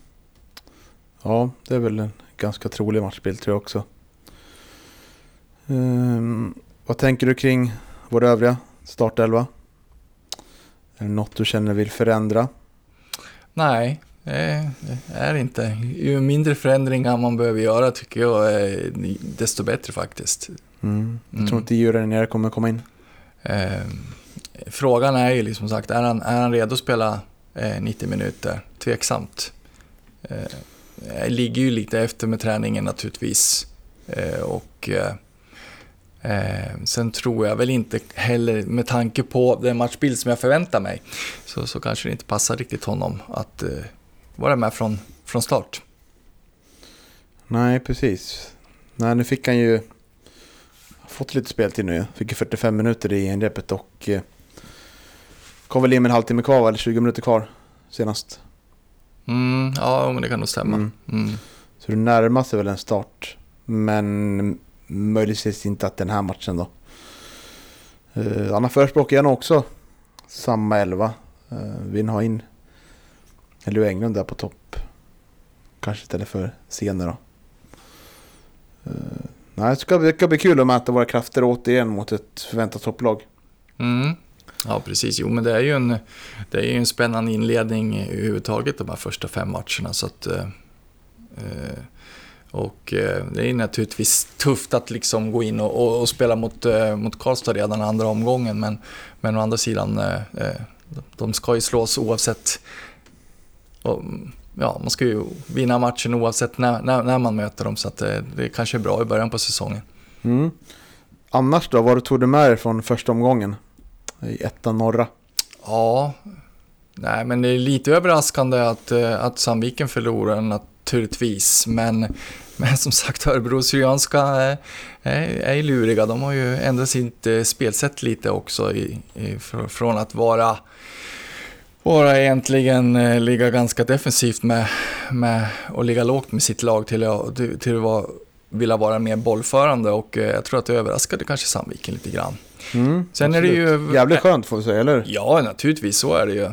Ja, det är väl en ganska trolig matchbild tror jag också. Um, vad tänker du kring vår övriga startelva? Är det något du känner vill förändra? Nej, det är inte. Ju mindre förändringar man behöver göra tycker jag, desto bättre faktiskt. Mm. Jag tror inte Djura nere kommer komma in. Eh, frågan är ju liksom sagt, är han, är han redo att spela eh, 90 minuter? Tveksamt. Eh, ligger ju lite efter med träningen naturligtvis. Eh, och eh, sen tror jag väl inte heller, med tanke på den matchbild som jag förväntar mig, så, så kanske det inte passar riktigt honom att eh, vara med från, från start. Nej, precis. Nej, nu fick han ju fått lite speltid nu. Fick ju 45 minuter i inrepet och eh, kom väl in med en halvtimme kvar, eller 20 minuter kvar senast. Mm, ja, men det kan nog stämma. Mm. Mm. Så det närmar sig väl en start. Men möjligtvis inte att den här matchen då. Uh, Anna förespråkar jag nog också samma elva. Eh, uh, vill ha in Leo Englund där på topp. Kanske istället för Sene då. Uh, nej, det ska, det ska bli kul att mäta våra krafter återigen mot ett förväntat topplag. Mm. Ja, precis. Jo, men det är ju en, det är en spännande inledning överhuvudtaget de här första fem matcherna. Så att, eh, och eh, det är naturligtvis tufft att liksom gå in och, och, och spela mot, eh, mot Karlstad redan andra omgången. Men, men å andra sidan, eh, de ska ju slås oavsett. Och, ja, man ska ju vinna matchen oavsett när, när, när man möter dem. Så att det, det kanske är bra i början på säsongen. Mm. Annars då, vad tog du med dig från första omgången i ettan norra? Ja, nej men det är lite överraskande att, att Sandviken förlorar naturligtvis. Men men som sagt, Örebro Syrianska är, är, luriga. De har ju ändrat sitt eh, spelsätt lite också i, i, från att vara vara egentligen eh, ligga ganska defensivt med, med och ligga lågt med sitt lag till, till, att vilja vara mer bollförande och eh, jag tror att det överraskade kanske Sandviken lite grann. Mm, Sen absolut. är det ju... Jävligt skönt får vi säga, eller Ja, naturligtvis så är det ju.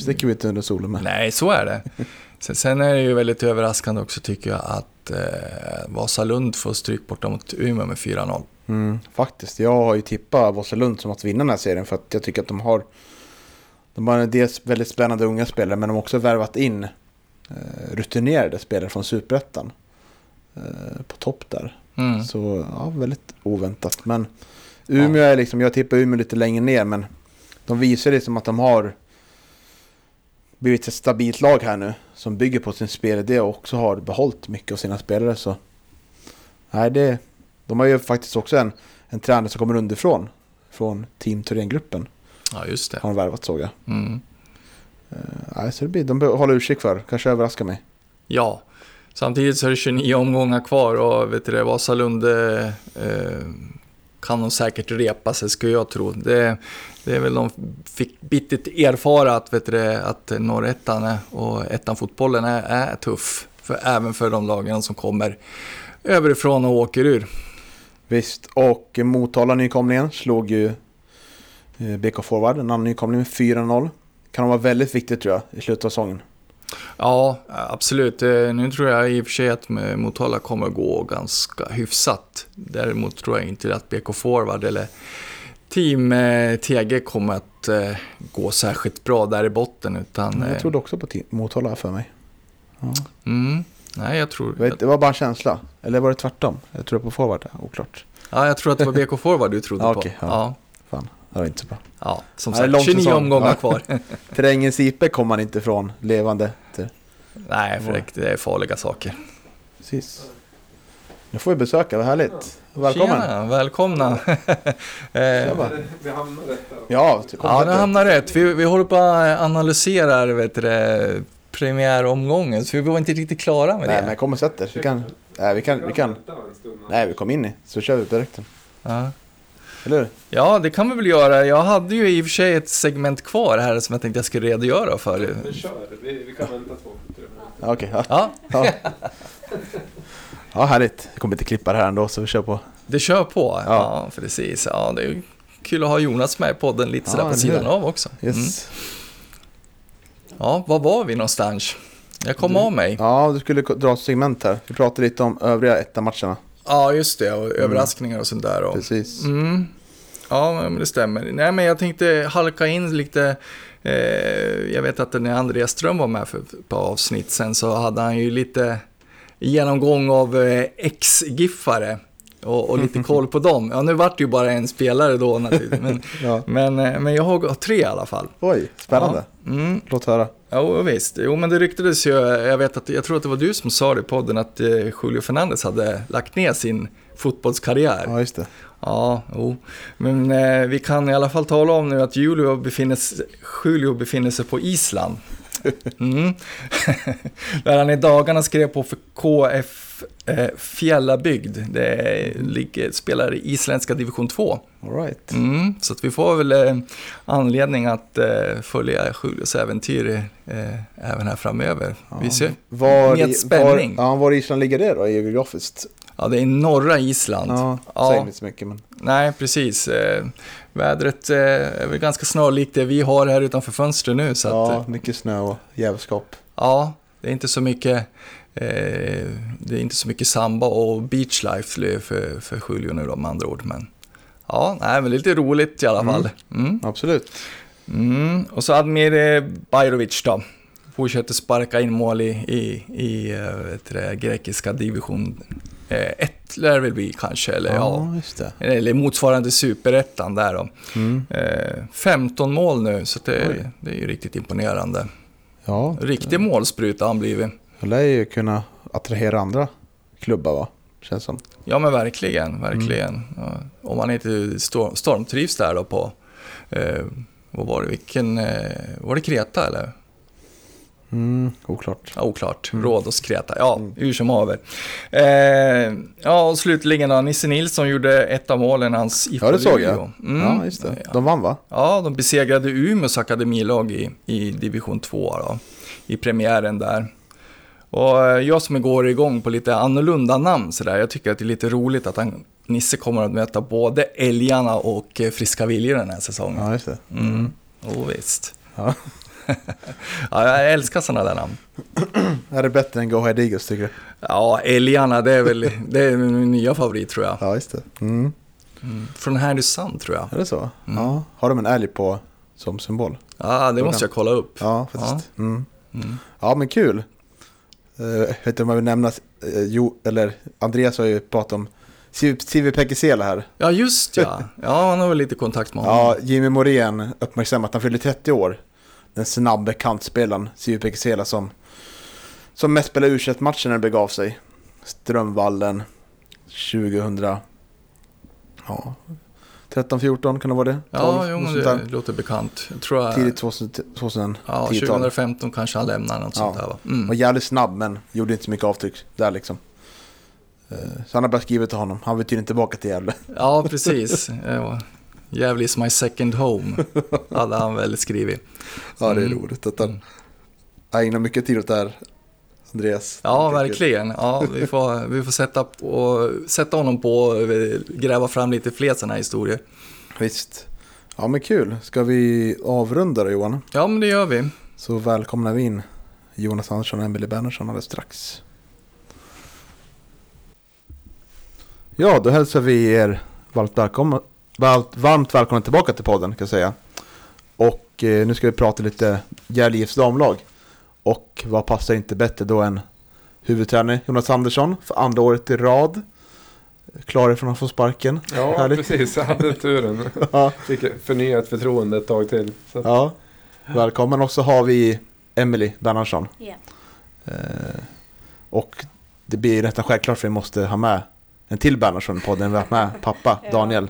Sticker vi inte under solen med. Nej, så är det. Sen är det ju väldigt överraskande också tycker jag att eh, Vasalund får stryk borta mot Umeå med 4-0. Mm, faktiskt, jag har ju tippat Vasalund som att vinna den här serien för att jag tycker att de har de har dels väldigt spännande unga spelare men de har också värvat in eh, rutinerade spelare från Superettan. eh, på topp där. Mm. Så ja, väldigt oväntat. Men Umeå är liksom, jag tippar Umeå lite längre ner men de visar liksom att de har blivit ett stabilt lag här nu som bygger på sin spelidé och också har behållit mycket av sina spelare så nej det de har ju faktiskt också en, en tränare som kommer underifrån från Team Thorén-gruppen Ja, just det. har de värvat såg jag. Mm. Eh, nej, så det blir, de hålla utkik för, kanske överraskar mig. Ja, samtidigt så är det 29 omgångar kvar och vet du det, Vasalund eh, kan de säkert repa sig, skulle jag tro. Det, det är väl de fick bittert erfara att, vet du att norrettan och ettan-fotbollen är, är tuff. För, även för de lagen som kommer överifrån och åker ur. Visst, och Motala nykomlingen slog ju eh, BK Forward, en annan nykomling med 4-0. Kan vara väldigt viktigt tror jag i slutet av säsongen. Ja, absolut. Eh, Nu tror jag i och för sig att Motala kommer gå ganska hyfsat. Däremot tror jag inte att BK Forward eller Team eh, TG kommer att eh, gå särskilt bra där i botten. Utan, Jag eh, trodde också på team- Motala för mig. mm, nej, jag tror, vet, det var bara en känsla. Eller var det tvärtom? Jag tror på Forward, oklart. ja, jag tror att det var BK Forward du trodde Ja, på. okej, ja. ja. Fan, det var inte så bra. Ja, som Ja, sagt, lång 29 säsong. omgångar Ja. kvar. Terrängens IP kommer man inte ifrån levande. Det- nej, för det- det är farliga saker. Precis. Nu får vi besöka, vad härligt. Välkommen. Tjena, välkomna. Eh, Tjaba. Vi hamnar rätt där. Ja, Ja, dig. hamnar rätt. Vi, vi håller på att analysera vet du, premiäromgången, så vi var inte riktigt klara med Nej, det. men kom och sätt er. Vi kan, nej, vi kan, vi kan. Nej, vi kom in i. Så kör vi direkt. Ja. Eller ja, det kan vi väl göra. Jag hade ju i och för sig ett segment kvar här som jag tänkte jag skulle redogöra för. Men kör, vi, vi kan vänta två, tre minuter. Ja, Okej, ja. Ja, ja. Ja, härligt. Jag kommer inte klippa det här ändå, så vi kör på. det kör på. Ja, Ja. precis. Ja, det är kul att ha Jonas med i podden lite sådär Ja, på sidan av också. Mm. Yes. Ja, var var vi någonstans? Jag kom av mig. Ja, du skulle dra ett segment här. Vi pratade lite om övriga etta-matcherna. Ja, just det. Och överraskningar och sånt där. Och... Precis. Mm. Ja, men det stämmer. Nej, men jag tänkte halka in lite. Eh, jag vet att när Andreas Ström var med för ett par avsnitt sen så hade han ju lite genomgång av eh, ex-giffare. Och, och lite koll på dem. Ja, nu vart det ju bara en spelare då naturligtvis. Men, Ja. men, eh, men jag har tre i alla fall. Oj, spännande. Ja. Mm. Låt höra. Jo, visst. Jo, men det ryktades ju, jag vet att, jag tror att det var du som sa det i podden, att eh, Julio Fernandez hade lagt ner sin fotbollskarriär. Ja, just det. Ja, jo. Men eh, vi kan i alla fall tala om nu att Julio befinner, Julio befinner sig på Island. Mm. Där han i dagarna skrev på för KF eh, Fjällabygd. Det ligger, spelar i isländska division 2. All right. Mm, så vi får väl eh, anledning att eh, följa Julios äventyr även här framöver. Vi ser. Var, Med spänning. Var, ja, var i Island ligger det då, geografiskt? Ja, det är norra Island. Ja, Ja. säger inte så mycket men... Nej, precis. Vädret eh, är väl ganska snarlikt det vi har här utanför fönstret nu. Så att, Ja, eh, mycket snö och jävelskap. ja, det är inte så mycket eh, det är inte så mycket samba och beachlife för, för Julio nu då med andra ord. Men ja, nej, men lite roligt i alla fall. Mm. Absolut. Mm. Och så Admir eh, Bajrovic då. Fortsätter sparka in mål i, i, i det, grekiska division 1 lär det väl bli kanske. Eller, ja. Ja, det. Eller motsvarande superettan där då. Mm. Eh, 15 mål nu, så det, Oj. det är ju riktigt imponerande. Ja, Riktig målspruta har han blivit. det lär ju kunna attrahera andra klubbar va? Känns som. Ja men verkligen, verkligen. Ja, om han inte storm, stormtrivs där då på, eh, vad var det, vilken, eh, var det Kreta eller? Mm, oklart. Ja, oklart. Rhodos, Kreta. Ja, hur som haver. Eh, ja, och slutligen då, Nisse Nilsson gjorde ett av målen, hans IFK Ja, det såg jag. Mm. Ja, just det. De vann va? Ja, de besegrade Umeås akademilag i, i division 2 då, i premiären där. Och eh, jag som går igång på lite annorlunda namn sådär, jag tycker att det är lite roligt att han, Nisse kommer att möta både Älgarna och eh, Friska Viljor den här säsongen. Ja, just det. Mm. Oh, visst. Ja. ja, jag älskar sådana där namn. Är det bättre än Go Ahead Eagles tycker du? Ja, Älgarna, det är väl det är min nya favorit tror jag. Ja, just det. Mm. Från Härnösand tror jag. Är det så? Ja. Har de en älg på som symbol? Ja, det måste jag kolla upp. Ja, faktiskt. Mm. Ja, men kul. Uh, vet du om jag vill nämna eh, jo, eller Andreas har ju pratat om Siv- Sivi Pekisela här. Ja, just ja. Ja, han har väl lite kontakt med honom. Ja, Jimmy Morén uppmärksammar att han fyller 30 år. Den snabbe kantspelaren Sivi Pekisela som, som mest spelade u matchen när det begav sig. Strömvallen 2000... Ja, 13-14 kan det vara det? Ja, 12, jo, något men sånt det låter bekant. Jag tror jag, Tidigt 2000 2010-tal. ja, 2015 kanske han lämnar något Ja. sånt där va? Mm. Var jävligt snabb men gjorde inte så mycket avtryck där liksom. Eh, Så han har bara skrivit till honom. Han vill tydligen tillbaka till Gävle. Ja, precis. Gävle is my second home, hade han väl skrivit. Ja, det är Mm. roligt att han ägnar mycket tid åt det här. Andreas. Ja, verkligen. Ja, vi får, vi får sätta, på, sätta honom på och gräva fram lite fler sådana här historier. Visst. Ja men kul. Ska vi avrunda då Johan? Ja, men det gör vi. Så välkomnar vi in Jonas Andersson och Emelie Bernersson alldeles strax. Ja, då hälsar vi er varmt välkomna, varmt, varmt välkomna tillbaka till podden kan jag säga. Och eh, nu ska vi prata lite Gävle IFs damlag. Och vad passar inte bättre då än huvudtränare Jonas Andersson för andra året i rad. Klar ifrån att få sparken. Ja, Härligt. precis. Jag hade turen. Ja. Fick förnyat förtroende ett tag till. Så Ja, välkommen. Och så har vi Emily Bernhardsson. Ja. Eh, och det blir nästan självklart för vi måste ha med en till Bernhardsson på podden. Vi har med pappa Ja. Daniel.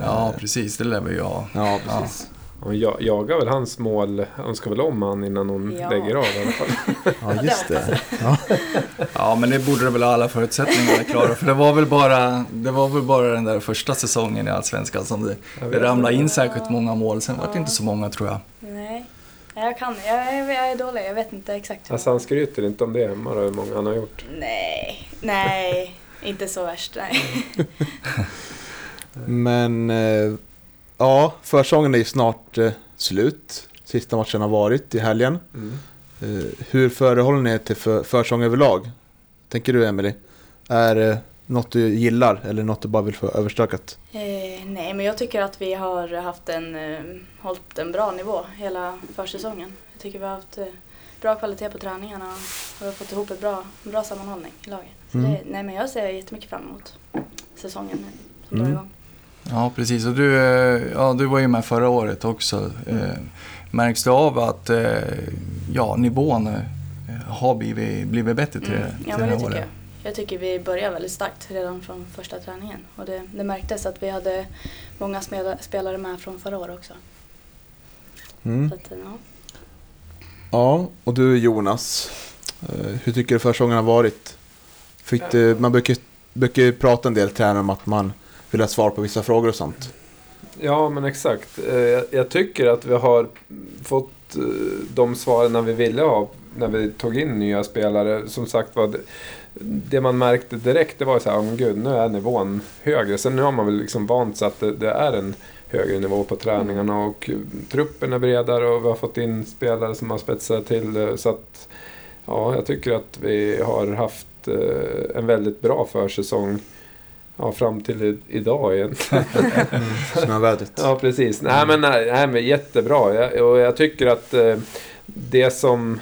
Ja, precis. Det lär vi ju ha. Ja, precis. hon ja, jagar väl hans mål. Hon ska väl om han innan hon Ja. lägger av i alla fall. Ja, just det. Ja. Ja, men det borde det väl ha alla förutsättningar klara. För det var väl bara, det var väl bara den där första säsongen i Allsvenskan som det, det ramlade in särskilt många mål. Sen var det inte så många tror jag. Nej, jag kan. Jag är, jag är dålig. Jag vet inte exakt. hur Alltså han skryter inte om det hemma då, hur många han har gjort. Nej, nej, inte så värst. Nej. Men eh, ja, försäsongen är ju snart eh, slut. Sista matchen har varit i helgen. Mm. Eh, hur förehåller ni er till för, försäsong överlag? Tänker du Emily? Är det något du gillar eller något du bara vill få överstökat? Eh, nej, men jag tycker att vi har haft en, eh, hållit en bra nivå hela försäsongen. Jag tycker vi har haft eh, bra kvalitet på träningarna och vi har fått ihop ett bra, en bra sammanhållning i laget. Så Mm. det, nej, men jag ser jättemycket fram emot säsongen som drar Mm. igång. Ja, precis. Och du, eh, ja, du var ju med förra året också. Eh, Märks det av att eh, ja, nivån har blivit, blivit bättre till, Mm. till Ja, det men här det tycker året? jag. Jag tycker vi börjar väldigt starkt redan från första träningen. Och det, det märktes att vi hade många spela- spelare med från förra året också. Mm. Så att, ja. Ja, och du Jonas. Hur tycker du försäsongen har varit? Fick du, man brukar, brukar ju prata en del tränare om att man vill ha svar på vissa frågor och sånt. Ja, men exakt. Eh, jag- tycker att vi har fått eh, de svaren vi ville ha när vi tog in nya spelare. Som sagt var, det, man märkte direkt det var så här, oh, gud, nu är nivån högre. Sen nu har man väl liksom vant sig att det, det är en högre nivå på träningarna och truppen är bredare och vi har fått in spelare som har spetsat till det. Så att, ja, jag tycker att vi har haft eh, en väldigt bra försäsong. Ja, fram till idag egentligen. Snövädret. Ja, precis. Nej, men, nej, nej, men jättebra. Jag, och jag tycker att eh, det som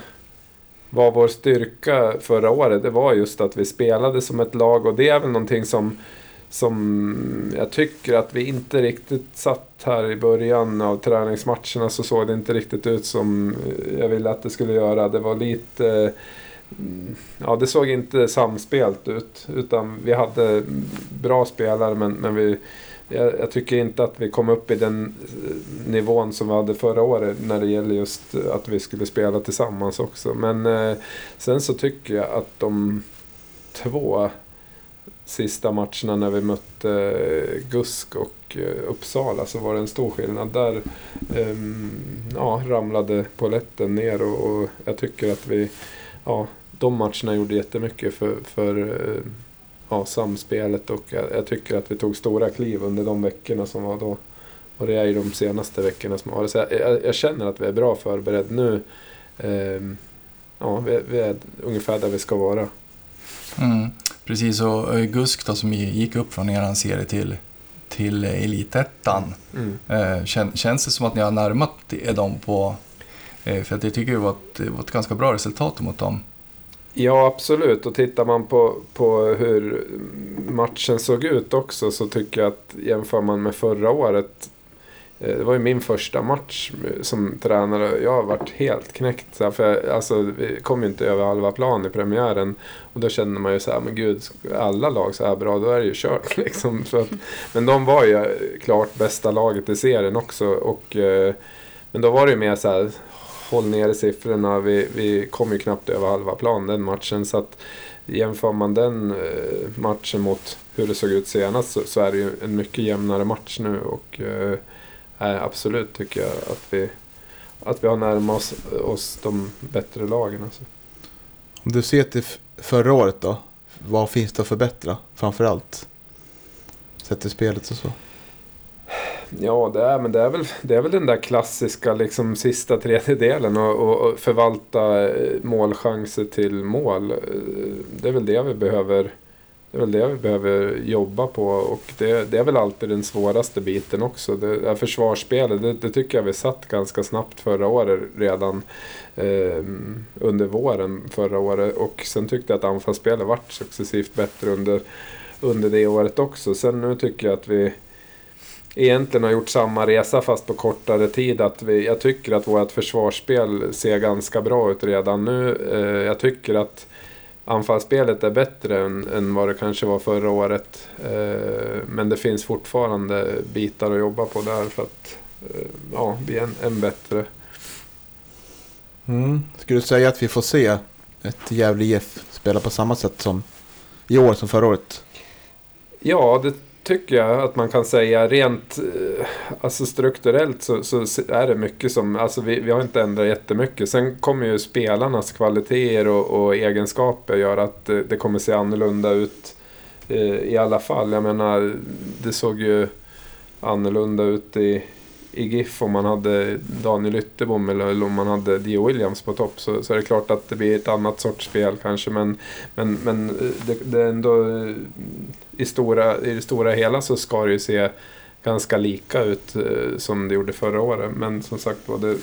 var vår styrka förra året, det var just att vi spelade som ett lag. Och det är väl någonting som, som jag tycker att vi inte riktigt satt här i början av träningsmatcherna så såg det inte riktigt ut som jag ville att det skulle göra. Det var lite... eh, Ja, det såg inte samspelt ut. Utan vi hade bra spelare men, men vi, jag, jag tycker inte att vi kom upp i den eh, nivån som vi hade förra året när det gäller just att vi skulle spela tillsammans också. Men eh, sen så tycker jag att de två sista matcherna när vi mötte eh, Gusk och eh, Uppsala så var det en stor skillnad. Där ehm, ja, ramlade poletten ner och, och jag tycker att vi, ja, de matcherna gjorde jättemycket för, för eh, ja, samspelet och jag, jag tycker att vi tog stora kliv under de veckorna som var då. Och det är ju de senaste veckorna som har varit. Så jag, jag, jag känner att vi är bra förberedda nu. Ehm, ja, vi, vi är ungefär där vi ska vara. Mm, precis, och eh, Gusk då, som gick upp från eran serie till, till Elitettan. Mm. Eh, kän, känns det som att ni har närmat er dem på... Eh, för att jag tycker det var ett, det var ett ganska bra resultat mot dem. Ja, absolut. Och tittar man på, på hur matchen såg ut också så tycker jag att jämför man med förra året. Eh, det var ju min första match som tränare. Jag har varit helt knäckt. Så här, för jag, alltså, vi kom ju inte över halva plan i premiären. Och då kände man ju så här, men gud, alla lag så här bra, då är det ju kört. Liksom. Så att, men de var ju klart bästa laget i serien också. Och, eh, men då var det ju mer så här, håll nere siffrorna. Vi, vi kom ju knappt över halva plan den matchen. Så att jämför man den eh, matchen mot hur det såg ut senast så, så är det ju en mycket jämnare match nu. Och eh, absolut tycker jag att vi, att vi har närmat oss, oss de bättre lagen. Alltså. Om du ser till förra året då. Vad finns det att förbättra framförallt? Sett till spelet och så. Ja, det är, men det är, väl, det är väl den där klassiska liksom, sista tredjedelen och, och, och förvalta eh, målchanser till mål. Eh, det är väl det vi behöver det är väl det vi behöver jobba på och det, det är väl alltid den svåraste biten också. Det, det försvarsspelet, det, det tycker jag vi satt ganska snabbt förra året redan eh, under våren förra året. Och sen tyckte jag att anfallsspelet vart successivt bättre under, under det året också. Sen nu tycker jag att vi egentligen har gjort samma resa fast på kortare tid. Att vi, jag tycker att vårt försvarsspel ser ganska bra ut redan nu. Eh, jag tycker att anfallsspelet är bättre än, än vad det kanske var förra året. Eh, men det finns fortfarande bitar att jobba på där för att eh, ja, bli än, än bättre. Mm. Skulle du säga att vi får se ett Gävle IF spela på samma sätt som i år som förra året? Ja, det tycker jag att man kan säga. Rent eh, alltså strukturellt så, så är det mycket som... Alltså vi, vi har inte ändrat jättemycket. Sen kommer ju spelarnas kvaliteter och, och egenskaper göra att det, det kommer se annorlunda ut eh, i alla fall. Jag menar, det såg ju annorlunda ut i, i GIF om man hade Daniel Ytterbom eller, om man hade Dio Williams på topp så, så är det klart att det blir ett annat sorts spel kanske men, men, men eh, det, det är ändå eh, i, stora, i det stora hela så ska det ju se ganska lika ut eh, som det gjorde förra året men som sagt var det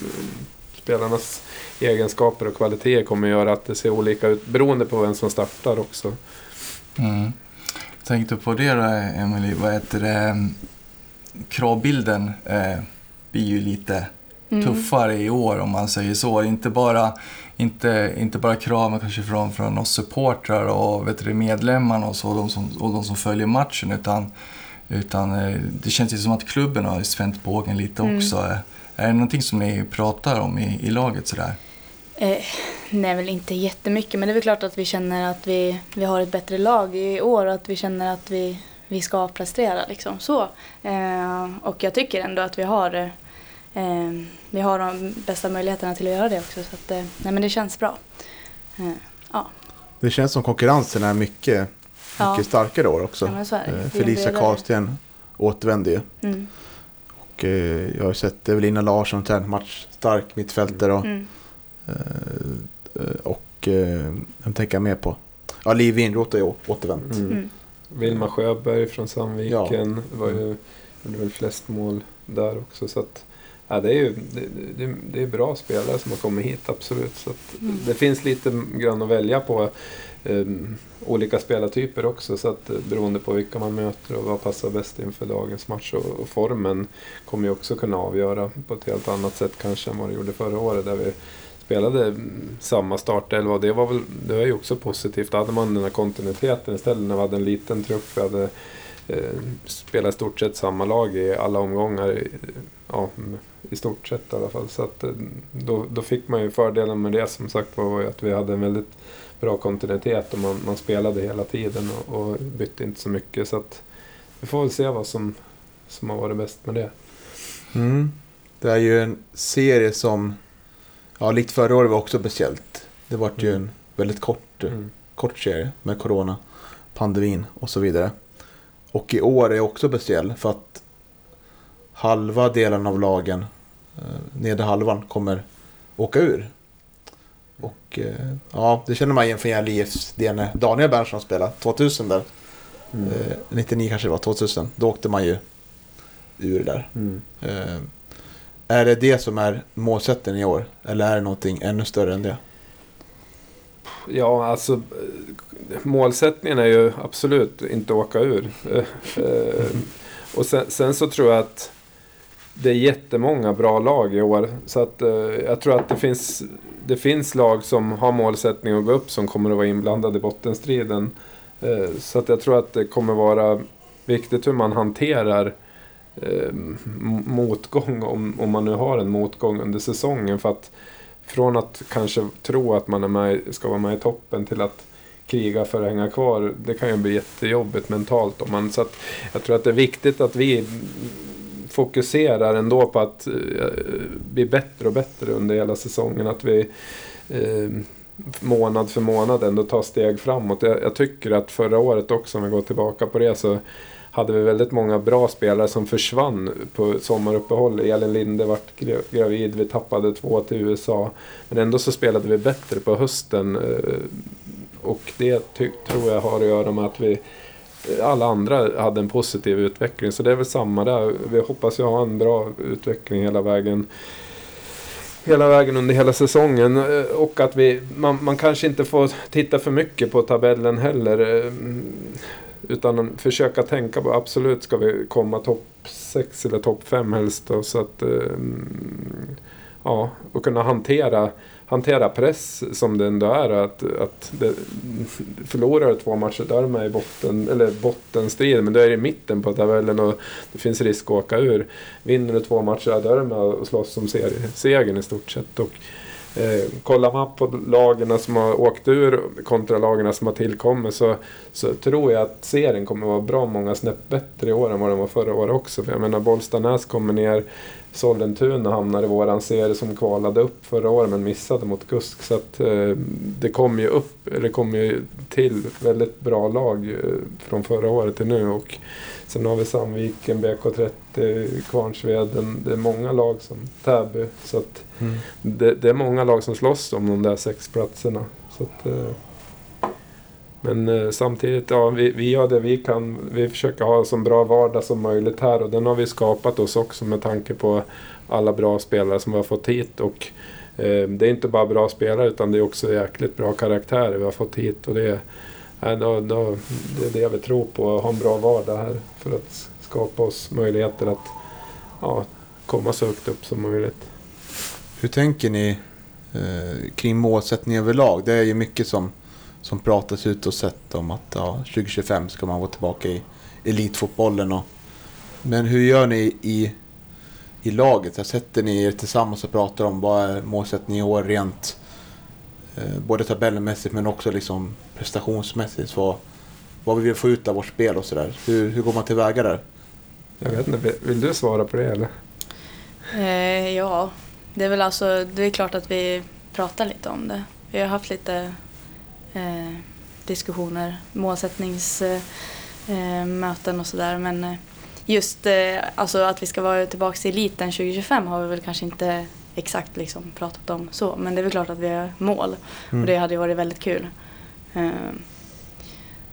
spelarnas egenskaper och kvaliteter kommer göra att det ser olika ut beroende på vem som startar också. Mm. Tänkte på det då, Emily. Vad heter det? Kravbilden eh, blir ju lite Mm. tuffare i år om man säger så. Inte bara, inte, inte bara kraven kanske från, från oss supportrar och vet du, medlemmarna och, så, och, de som, och de som följer matchen. Utan, utan eh, det känns ju som att klubben har spänt bågen lite Mm. också. Är det någonting som ni pratar om i, i laget sådär? Eh, nej, väl inte jättemycket. Men det är väl klart att vi känner att vi, vi har ett bättre lag i år och att vi känner att vi, vi ska prestera. Liksom. Så. Eh, och jag tycker ändå att vi har, eh, vi har de bästa möjligheterna till att göra det också. Så att, eh, nej, men det känns bra. Eh, ja. Det känns som konkurrensen är mycket, Ja. mycket starkare i år också. Ja, men så är det. Eh, Felicia. Karlsten återvände ju. Mm. Och eh, jag har sett Evelina Larsson tränat match, stark mittfältare och, Mm. eh, och eh, vem tänker jag mer på? Ja, Liv Winroth har ju återvänt. Mm. Mm. Vilma Sjöberg från Sandviken var ju, gjorde väl flest mål där också. Så att, ja, det är ju det, det, det är bra spelare som har kommit hit, absolut. Så Mm. Det finns lite grann att välja på. Um, olika spelartyper också, så att, eh, beroende på vilka man möter och vad passar bäst inför dagens match. Och, och formen kommer ju också kunna avgöra på ett helt annat sätt kanske än vad det gjorde förra året. Där vi spelade mm, samma startelva och det var väl det var ju också positivt. Då hade man den här kontinuiteten istället när vi hade en liten trupp. Vi hade eh, spelat i stort sett samma lag i alla omgångar. Ja, i stort sett i alla fall. Så att, eh, då, då fick man ju fördelen med det som sagt var att vi hade en väldigt bra kontinuitet och man, man spelade hela tiden och, och bytte inte så mycket. Så att vi får väl se vad som, som har varit bäst med det. Mm. Det är ju en serie som, ja likt förra året var också speciellt. Det var ju Mm. en väldigt kort, Mm. kort serie med corona, pandemin och så vidare. Och i år är också speciell för att halva delen av lagen, eh, nedre halvan, kommer åka ur. Och eh, ja, det känner man igen från Gävle IFs Daniel Berntsson spelade 2000 där. Mm. Eh, 99 kanske det var, 2000. Då åkte man ju ur där. Mm. Eh, är det det som är målsättningen i år? Eller är det någonting ännu större än det? Ja, alltså eh, målsättningen är ju absolut inte åka ur. Eh, eh, och sen, sen så tror jag att det är jättemånga bra lag i år. Så att eh, jag tror att det finns, det finns lag som har målsättning att gå upp som kommer att vara inblandade i bottenstriden. Eh, så att jag tror att det kommer vara viktigt hur man hanterar eh, motgång om, om man nu har en motgång under säsongen. För att från att kanske tro att man är med, ska vara med i toppen till att kriga för att hänga kvar. Det kan ju bli jättejobbigt mentalt. Om man, så att jag tror att det är viktigt att vi fokuserar ändå på att eh, bli bättre och bättre under hela säsongen. Att vi eh, månad för månad ändå tar steg framåt. Jag, jag tycker att förra året också, om vi går tillbaka på det, så hade vi väldigt många bra spelare som försvann på sommaruppehåll. Elin Linde vart gravid, vi tappade två till USA. Men ändå så spelade vi bättre på hösten. Eh, och det tror jag har att göra med att vi alla andra hade en positiv utveckling. Så det är väl samma där. Vi hoppas ju ha en bra utveckling hela vägen. Hela vägen under hela säsongen. Eh, och att vi, man, man kanske inte får titta för mycket på tabellen heller. Eh, utan försöka tänka på, absolut ska vi komma topp 6 eller topp 5 helst. Då, så att, eh, ja, och kunna hantera, hantera press som det ändå är. Att, att det, förlorar du två matcher, då är du med i botten, eller bottenstrid. Men då är det i mitten på tabellen och det finns risk att åka ur. Vinner du två matcher, då är du med och slåss om segern i stort sett. Och, eh, kollar man på lagarna som har åkt ur kontra lagarna som har tillkommit så, så tror jag att serien kommer vara bra många snäpp bättre i år än vad den var förra året också. För jag menar Bollstanäs kommer ner, Sollentuna hamnar i våran serie som kvalade upp förra året men missade mot Gusk. Så att eh, det kommer ju upp, eller kommer ju till väldigt bra lag eh, från förra året till nu. Och sen har vi Sandviken, BK30, Kvarnsveden. Det är många lag som Täby. Så att det, det är många lag som slåss om de där sex platserna. Så att, eh, men eh, samtidigt, ja, vi, vi gör det vi kan. Vi försöker ha så bra vardag som möjligt här och den har vi skapat oss också med tanke på alla bra spelare som vi har fått hit. Och, eh, det är inte bara bra spelare utan det är också jäkligt bra karaktärer vi har fått hit. Och det, är, då, då, det är det vi tror på, att ha en bra vardag här för att skapa oss möjligheter att ja, komma så högt upp som möjligt. Hur tänker ni eh, kring målsättning överlag? Det är ju mycket som, som pratas ut och sett om att ja, 2025 ska man vara tillbaka i elitfotbollen. Och, men hur gör ni i, i laget? Jag sätter ni er tillsammans och pratar om vad är målsättningen i år rent eh, både tabellmässigt men också liksom prestationsmässigt. Vad, vad vi vill få ut av vårt spel och sådär. Hur, hur går man tillväga där? Jag vet inte, vill- vill du svara på det eller? Eh, ja, det är väl alltså, det är klart att vi pratar lite om det. Vi har haft lite eh, diskussioner, målsättningsmöten eh, och sådär. Men eh, just alltså att vi ska vara tillbaka i eliten 2025 har vi väl kanske inte exakt liksom pratat om så. Men det är väl klart att vi har mål och det hade ju varit väldigt kul.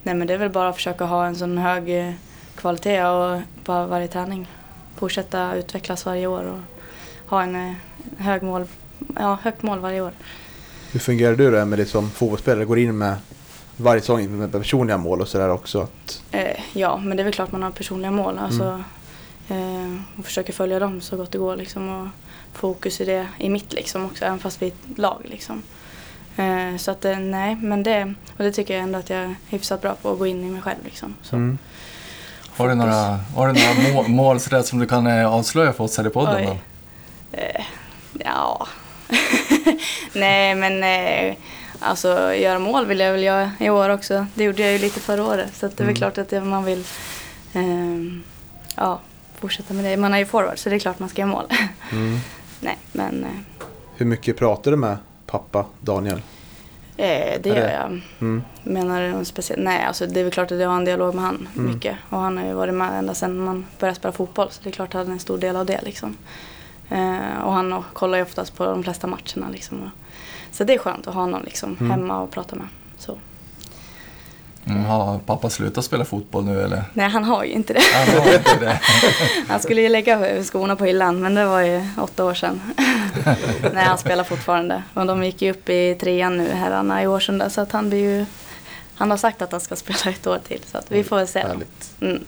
Nej men det är väl bara att försöka ha en sån hög kvalitet och på varje träning. Fortsätta utvecklas varje år och ha en hög mål, ja, högt mål varje år. Hur fungerar du då Emelie som fotbollsspelare? Går in med varje säsong med personliga mål och sådär också? Att, Eh, ja, men det är väl klart man har personliga mål. Alltså, eh, och försöker följa dem så gott det går. Liksom, och fokus i det i mitt liksom också, även fast vi är ett lag. Liksom. Eh, så att eh, nej, men det, och det tycker jag ändå att jag är hyfsat bra på att gå in i mig själv. Liksom. Så. mm. Har du några, har du några må, mål sådär som du kan eh, avslöja för oss här i podden? Oj. då? Eh, ja. Nej men eh, alltså göra mål vill jag väl göra i år också. Det gjorde jag ju lite förra året. Så det är väl klart att det, man vill eh, ja, fortsätta med det. Man är ju forward så det är klart man ska göra mål. Mm. Nej men eh, Hur mycket pratar du med pappa Daniel? eh, det Är gör det- jag. Mm. Menar du något speciellt? Nej alltså det är väl klart att jag har en dialog med han Mm. mycket. Och han har ju varit med ända sedan man började spela fotboll. Så det är klart att han är en stor del av det liksom. Eh, och han kollar ju oftast på de flesta matcherna liksom. Så det är skönt att ha någon liksom Mm. hemma och prata med. Så. Mm, har pappa slutat spela fotboll nu eller? Nej han har ju inte det. Han har inte det. Han skulle ju lägga skorna på hyllan men det var ju åtta år sedan. Nej, han spelar fortfarande. Och de gick ju upp i trean nu, herrarna i Årsunda. Så att han blir ju... Han har sagt att han ska spela ett år till, så att vi får väl se. Härligt. Mm.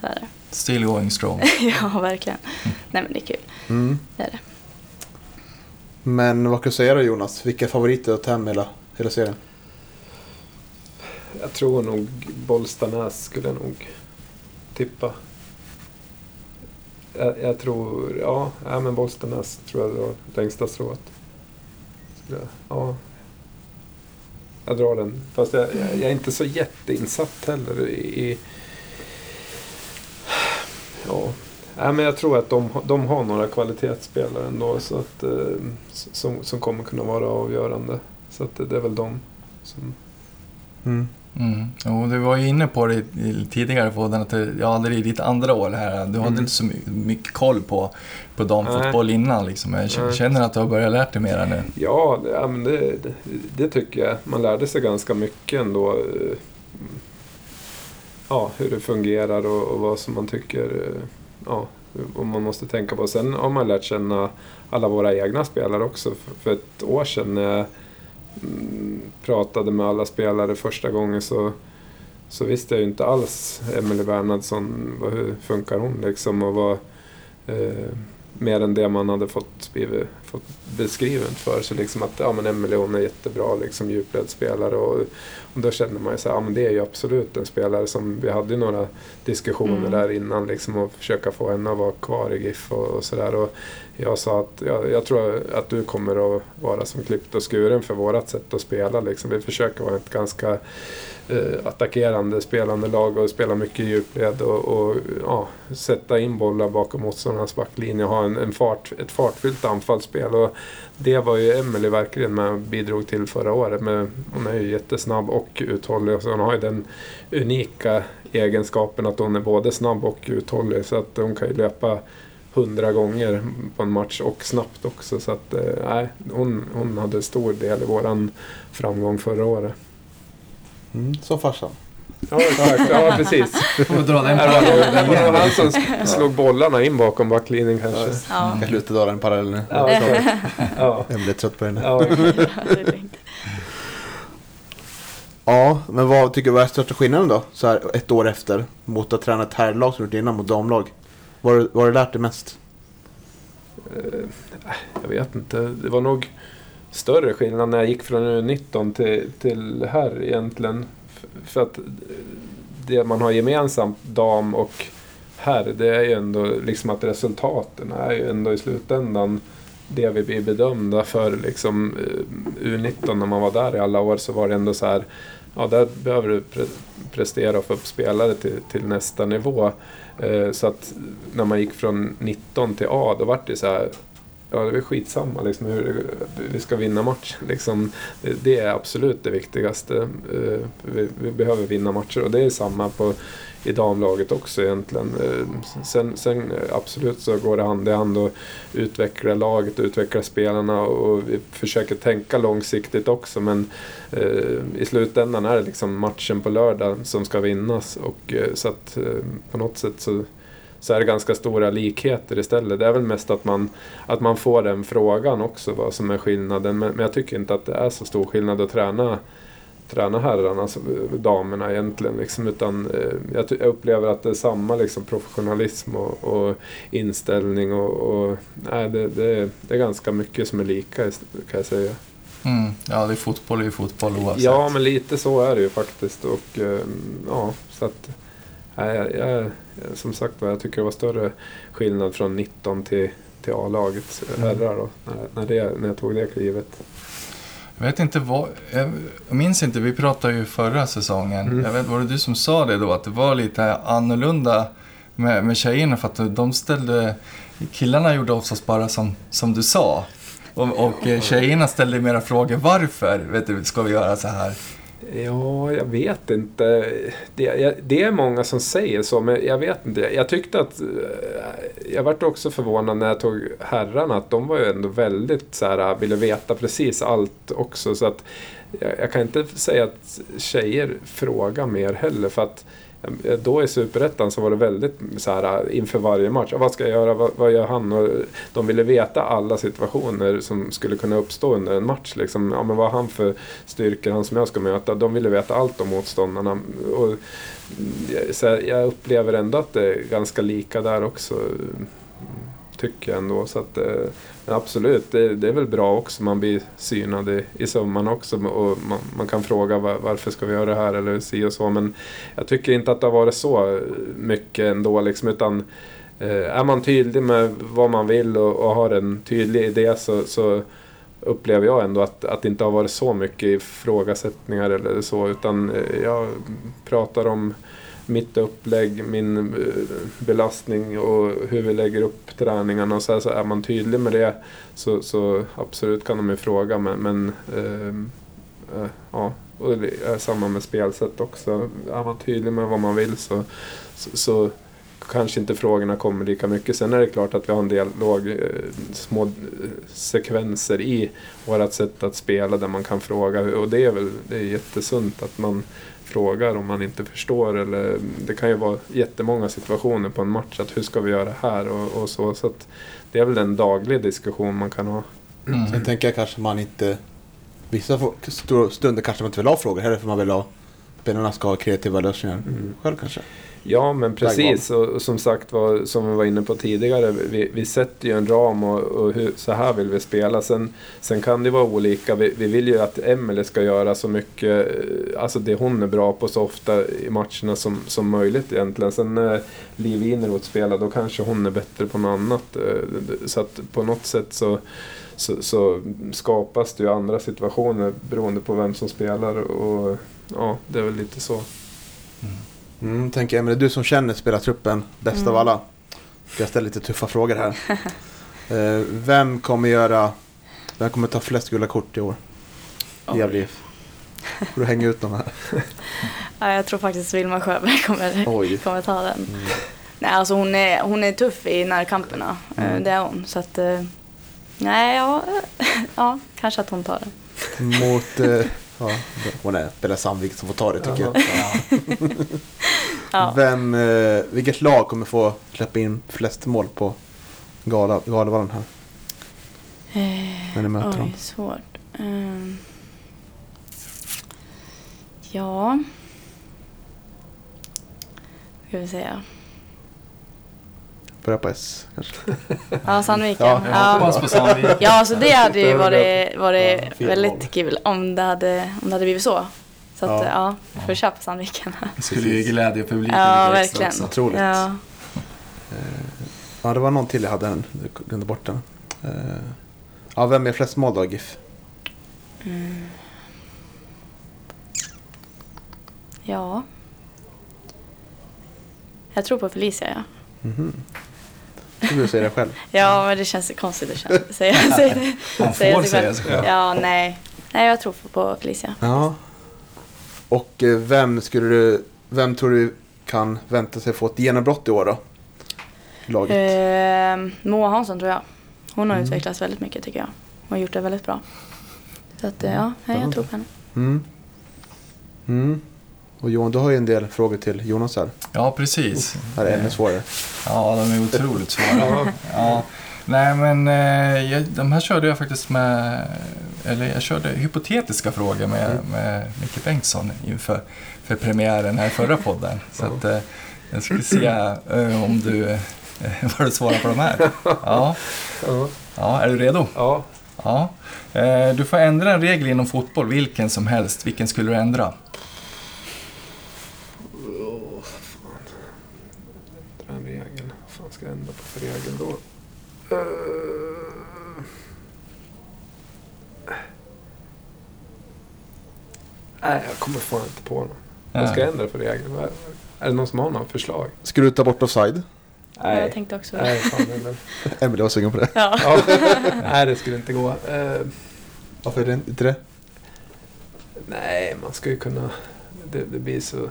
Så är det. Still going strong. ja, verkligen. Nej, men det är kul. Mm. Det är det. Men vad kan du säga då Jonas? Vilka favoriter att ta hem hela, hela serien? Jag tror nog Bollstanäs skulle jag nog tippa. Jag, jag tror, ja, ja men Bollstanäs tror jag drar längsta strået. Ja. Jag drar den. Fast jag, jag, jag är inte så jätteinsatt heller i... i ja. Nej, men jag tror att de, de har några kvalitetsspelare ändå så att, eh, som, som kommer kunna vara avgörande. Så att det, är väl de som Mm. Mm. Jo, du var ju inne på det tidigare podden att hade det i ditt andra år här. Du hade Mm. inte så my- mycket koll på, på damfotboll innan liksom. Jag känner att du har börjat lärt dig mera nu. Ja, det, ja men det, det, det tycker jag. Man lärde sig ganska mycket ändå. Ja, hur det fungerar och, och vad som man tycker eh, ja, och man måste tänka på. Sen har man lärt känna alla våra egna spelare också. För, för ett år sedan när jag mm, pratade med alla spelare första gången så, så visste jag ju inte alls Emelie Bernhardsson, hur funkar hon liksom och vad, eh, mer än det man hade fått, blivit, fått beskrivet för. Så liksom att ja, men Emelie hon är jättebra liksom, djupledsspelare och, och då kände man ju så här, ja, men det är ju absolut en spelare som vi hade ju några diskussioner Mm. där innan liksom och försöka få henne att vara kvar i GIF och, och sådär. Jag sa att jag, jag tror att du kommer att vara som klippt och skuren för vårat sätt att spela. Liksom. Vi försöker vara ett ganska eh, attackerande spelande lag och spela mycket djupled och, och ja, sätta in bollar bakom motståndarnas backlinje och ha en, en fart, ett fartfyllt anfallsspel. Och det var ju Emily verkligen med och bidrog till förra året. Men hon är ju jättesnabb och uthållig och så hon har ju den unika egenskapen att hon är både snabb och uthållig så att hon kan ju löpa hundra gånger på en match och snabbt också. Så att, eh, hon, hon hade stor del i våran framgång förra året. Mm. Som farsan. Ja, exakt. Ja, precis. Får dra den nog- det var parallellen han som slog bollarna in bakom backlinjen kanske. Ja, Jag slutar dra den parallellen. Ja. Jag blir trött på den. ja. Ja, men vad tycker du är största skillnaden då? Så här ett år efter mot att träna ett herrlag som du gjort innan mot damlag. Vad har du- lärt dig mest? Eh, Jag vet inte. Det var nog större skillnad när jag gick från U19 till, till här egentligen. För att det man har gemensamt, dam och herr, det är ju ändå liksom att resultaten är ju ändå i slutändan det vi blir bedömda för. Liksom, eh, U19 när man var där i alla år så var det ändå så här, ja där behöver du pre prestera och få upp spelare till, till nästa nivå. Eh, så att när man gick från 19 till A, då var det så här, ja det är väl skitsamma liksom hur vi ska vinna matchen. Liksom, det, är absolut det viktigaste. Eh, vi, vi behöver vinna matcher och det är samma på i damlaget också egentligen. Eh, sen, sen absolut så går det hand i hand att utveckla laget, och utveckla spelarna och vi försöker tänka långsiktigt också men eh, i slutändan är det liksom matchen på lördag som ska vinnas och eh, så att på något sätt så så är det ganska stora likheter istället. Det är väl mest att man, att man får den frågan också, vad som är skillnaden. Men, men jag tycker inte att det är så stor skillnad att träna, träna herrarna, alltså damerna egentligen. Liksom, utan eh, jag, upplever att det är samma liksom, professionalism och, och inställning. Och, och, nej, det, det, är- det är ganska mycket som är lika kan jag säga. Mm. Ja, det är fotboll är ju fotboll oavsett. Ja, men lite så är det ju faktiskt. Och, eh, ja, så att, jag, jag, som sagt jag tycker det var större skillnad från 19 till, till A-laget herrar då, när, när, det, när jag tog det klivet. Jag vet inte vad, jag minns inte, vi pratade ju förra säsongen. Mm. Jag vet, var det du som sa det då? Att det var lite annorlunda med, med tjejerna för att de ställde, killarna gjorde oftast bara som, som du sa. Och, och eh, tjejerna ställde mera frågor, varför vet du, ska vi göra så här? Ja, jag vet inte. Det, jag, det är många som säger så, men jag vet inte. Jag tyckte att... Eh, jag vart också förvånad när jag tog herrarna, att de var ju ändå väldigt så här, eh, ville veta precis allt också. Så att jag, jag kan inte säga att tjejer frågar mer heller, för att Eh, då i Superettan så var det väldigt så här äh, inför varje match. Vad ska jag göra? Vad, vad gör han? Och de ville veta alla situationer som skulle kunna uppstå under en match. Liksom. Ja, men vad har han för styrkor, han som jag ska möta? De ville veta allt om motståndarna. Och, mm, så här, jag upplever ändå att det är ganska lika där också. Tycker jag ändå. Så att, eh, absolut, det, det är väl bra också. Man blir synad i, i sömmarna också. Och man, man kan fråga var, varför ska vi göra det här eller si och så. Men jag tycker inte att det har varit så mycket ändå. Liksom, utan eh, är man tydlig med vad man vill och, och har en tydlig idé så, så upplever jag ändå att, att det inte har varit så mycket ifrågasättningar eller så. Utan eh, jag pratar om mitt upplägg, min eh, belastning och hur vi lägger upp träningarna. Och så, här, så är man tydlig med det så, så absolut kan de ju fråga. Men, men ehm, eh, ja, och det är samma med spelsätt också. Är man tydlig med vad man vill så, så, så kanske inte frågorna kommer lika mycket. Sen är det klart att vi har en del eh, små eh, sekvenser i vårt sätt att spela där man kan fråga. Och det är väl det är jättesunt att man frågar om man inte förstår. Eller, det kan ju vara jättemånga situationer på en match. Att hur ska vi göra här och, och så. så det är väl en daglig diskussion man kan ha. Sen tänker jag kanske man inte... Vissa stunder kanske man inte vill ha frågor heller för man vill ha... Spelarna ska ha kreativa lösningar själv kanske. Ja, men precis. Och, och som sagt var, som vi var inne på tidigare, vi, vi sätter ju en ram och, och hur, så här vill vi spela. Sen, sen kan det vara olika. Vi, vi vill ju att Emelie ska göra så mycket, eh, alltså det hon är bra på så ofta i matcherna som, som möjligt egentligen. Sen när Liv Ineroth spelar, då kanske hon är bättre på något annat. Eh, Så att på något sätt så så, så skapas det ju andra situationer beroende på vem som spelar och ja, det är väl lite så. Mm, tänker jag, men det är du som känner spelartruppen bäst av Mm. alla. Ska jag ställa lite tuffa frågor här. Eh, vem kommer göra... Vem kommer ta flest gula kort i år? I. Gävle IF. Får du hänga ut dem här? Ja, jag tror faktiskt Vilma Sjöberg kommer, Oj. kommer ta den. Mm. Nej, alltså hon är, hon är tuff i närkamperna. Eh, Mm. Det är hon. Så att, eh, nej, ja, ja, kanske att hon tar den. Mot... Eh, ja, hon är Bella Sandvik som får ta det tycker jag. Ja. Vem, eh, vilket lag kommer få släppa in flest mål på Gala, Galavallen här? Eh, När ni möter dem. svårt. Ehm, ja. Ska vi säga. Börja på S kanske. Ja, Sandviken. Ja, Ja, Hoppas på Sandviken. ja så det hade ju varit, Ja, varit val. väldigt kul om det hade, om det hade blivit så. Så att, Ja. ja, får köpa Sandviken. Det skulle ju glädja publiken Ja, lite extra verkligen. också. Otroligt. Ja. Ja, det var någon till jag hade, den. jag glömde bort den. Eh, ja, vem är flest mål då, GIF? Mm. Ja. Jag tror på Felicia, ja. Mhm. Ska du säga det själv? Ja, men det känns konstigt att säga, säga. Man säga får säga sig själv. Ja, nej. Nej, jag tror på Felicia. Ja. Och eh, vem skulle du, vem tror du kan vänta sig få ett genombrott i år då? Laget. Eh, Moa Hansson tror jag. Hon har Mm. utvecklats väldigt mycket tycker jag. Hon har gjort det väldigt bra. Så att, eh, ja, nej, jag tror på henne. Mm. Mm. Och Johan, du har ju en del frågor till Jonas här. Ja, precis. Det här är ännu svårare. Ja, de är otroligt svåra. Ja. Nej, men eh, jag, de här körde jag faktiskt med, eller jag körde hypotetiska frågor med, med Micke Bengtsson inför för premiären här i förra podden. Så att, eh, jag ska se eh, om du, vad du svarar på de här. Ja. Ja. är du redo? ja. Ja. Du får ändra en regel inom fotboll, vilken som helst. Vilken skulle du ändra? En regel. Vad fan ska jag ändra på för regel då? Eh. Nej, jag kommer fan inte på någon. Vad ska jag ändra för regel? Är det någon som har några förslag? Ska du ta bort offside? Ja, jag tänkte också Nej, fan, väl- Emelie var sugen på det. Ja. ja. Nej, det skulle inte gå. Eh, Varför är det inte det? nej, man ska ju kunna... Det, det blir så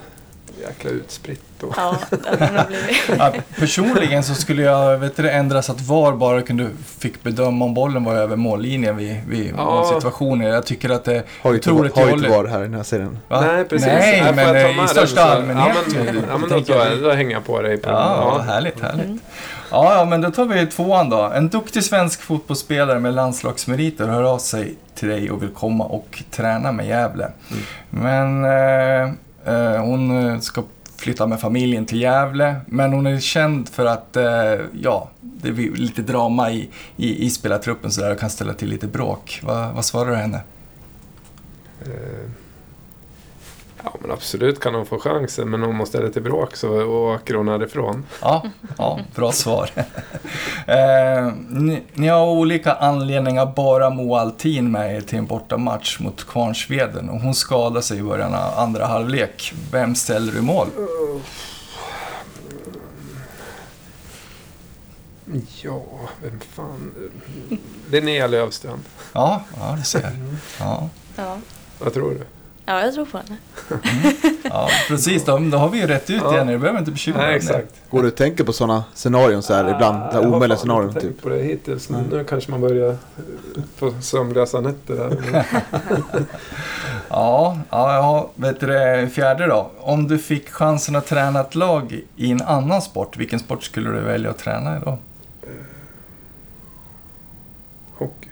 jäkla utspritt. Och... Ja. Ja, personligen så skulle jag vet du, ändra så att VAR bara kunde, fick bedöma om bollen var över mållinjen vid, vid Ja. situationer. Jag tycker att det är Har inte, otroligt har ju inte var här i den här serien. Va? Nej, precis. Nej, Här får men i största så- allmänhet. Ja, men, ja, men då, tänker tror jag. jag, då hänger jag på dig på. Ja, Ja. härligt, härligt. Ja, ja, men då tar vi tvåan då. En duktig svensk fotbollsspelare med landslagsmeriter hör av sig till dig och vill komma och träna med Gävle. Men eh, eh, Eh, hon eh, ska flytta med familjen till Gävle, men hon är känd för att, eh, ja, det blir lite drama i, i, i spelartruppen sådär och kan ställa till lite bråk. Va, vad svarar du henne? Ja, men absolut kan hon få chansen, men om hon ställer till bråk så åker hon härifrån. Ja, ja bra svar. eh, ni, ni har av olika anledningar bara Moa Altin med er till en bortamatch mot Kvarnsveden och hon skadade sig i början av andra halvlek. Vem ställer du mål? Ja, vem fan... Linnea Lövstrand. Ja, ja du ser. Ja, Ja. Vad tror du? Ja, jag tror på henne. ja precis. Då, då har vi ju rätt ut Ja. igen. Du behöver inte bekymra dig. exakt. Går du och tänker på sådana scenarion så här ibland? Ah, Det här jag har omöjliga scenarion inte typ. tänkt på det hittills, men nu kanske man börjar eh, få sömnlösa nätter där. Ja, ja, vet du det fjärde då. Om du fick chansen att träna ett lag i en annan sport, vilken sport skulle du välja att träna i då? Hockey.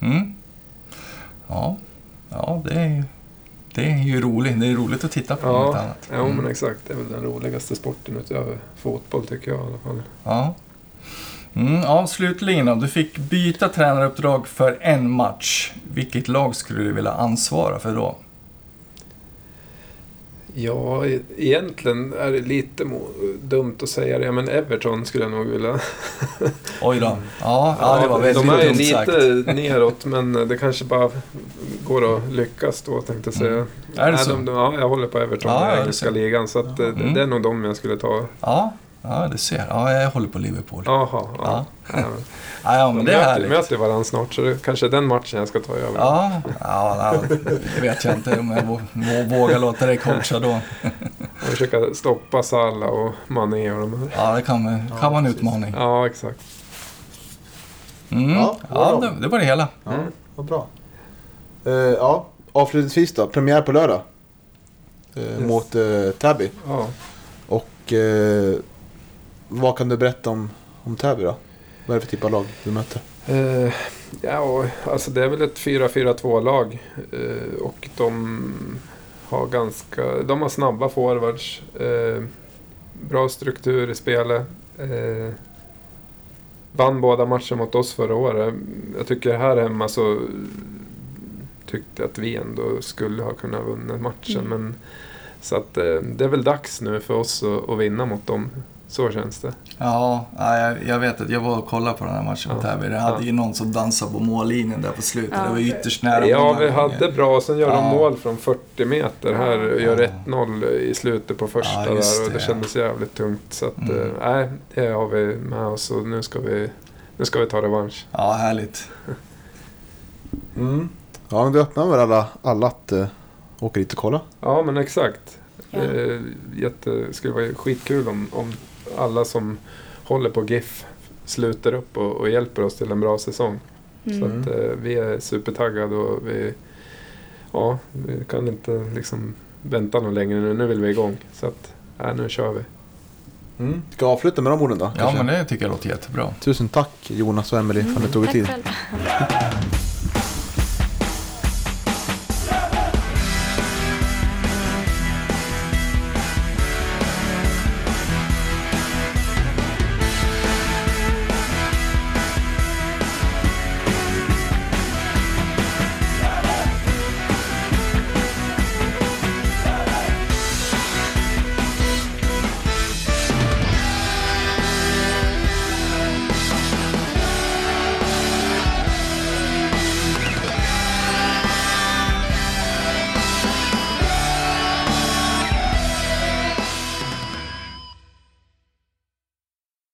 Mm. Ja, ja det, är, ju- det är ju roligt. Det är roligt att titta på något Ja, annat. ja men exakt. Det är väl den roligaste sporten utöver fotboll tycker jag i alla fall. Ja. Mm, ja, slutligen då. Du fick byta tränaruppdrag för en match. Vilket lag skulle du vilja ansvara för då? Ja, e- egentligen är det lite dumt att säga det, men Everton skulle jag nog vilja... Oj då. Ja, ja det var väldigt De är dumt sagt. lite neråt, men det kanske bara går att lyckas då, tänkte jag säga. Mm. Är det så? de, ja, jag håller på Everton Ja, i engelska ligan, så att, Mm. det är nog de jag skulle ta. Ja, ja, du ser. Ja, jag håller på Liverpool. Jaha, Ja. ja. ja. Ja, ja De men det är möter, härligt. möter varandra snart, så det kanske är den matchen jag ska ta över. Ja, ja, ja, det vet jag inte om jag vå- vå- vågar låta dig coacha då. Och försöka stoppa Salah och Mané och de här. Ja, det kan, vara- kan vara en utmaning. Ja, exakt. Mm. Ja, Ja, bra. det, det var det hela. Ja, vad bra. Eh, ja, avslutningsvis då. Premiär på lördag. Eh, Yes. Mot uh, Täby. Ja. Och eh, vad kan du berätta om, om Täby då? Vad är det för typ av lag du möter? Eh, ja, och, alltså det är väl ett 4-4-2-lag. Eh, och de har ganska... De har snabba forwards. Eh, bra struktur i spelet. Vann båda matcher mot oss förra året. Jag tycker här hemma så tyckte att vi ändå skulle ha kunnat vinna matchen. Mm. Men, så att det är väl dags nu för oss att, att vinna mot dem. Så känns det. Ja, ja, jag, jag vet att jag var och kollade på den här matchen mot Ja. Täby. Det hade Ja. ju någon som dansade på mållinjen där på slutet. Ja. Det var ytterst nära Ja, vi gånger. hade bra. Sen gör de Ja. mål från 40 meter här och gör Ja. 1-0 i slutet på första där. Och det det. kändes jävligt tungt. Så att, Mm. eh, nej, det har vi med oss och nu ska vi, nu ska vi ta revansch. Ja, härligt. Mm. Ja, men du öppnar väl alla, alla att uh, åka dit och kolla? Ja, men exakt. Ja. Eh, jätte, det skulle vara skitkul om, om alla som håller på GIF sluter upp och, och hjälper oss till en bra säsong. Så Mm. att, eh, vi är supertaggade och vi, ja, vi kan inte liksom vänta något längre nu. Nu vill vi igång. Så att, ja, nu kör vi. Mm. Ska vi avsluta med de orden då? Ja, kanske? men det tycker jag låter jättebra. Tusen tack Jonas och Emelie för att ni tog er tid. själv.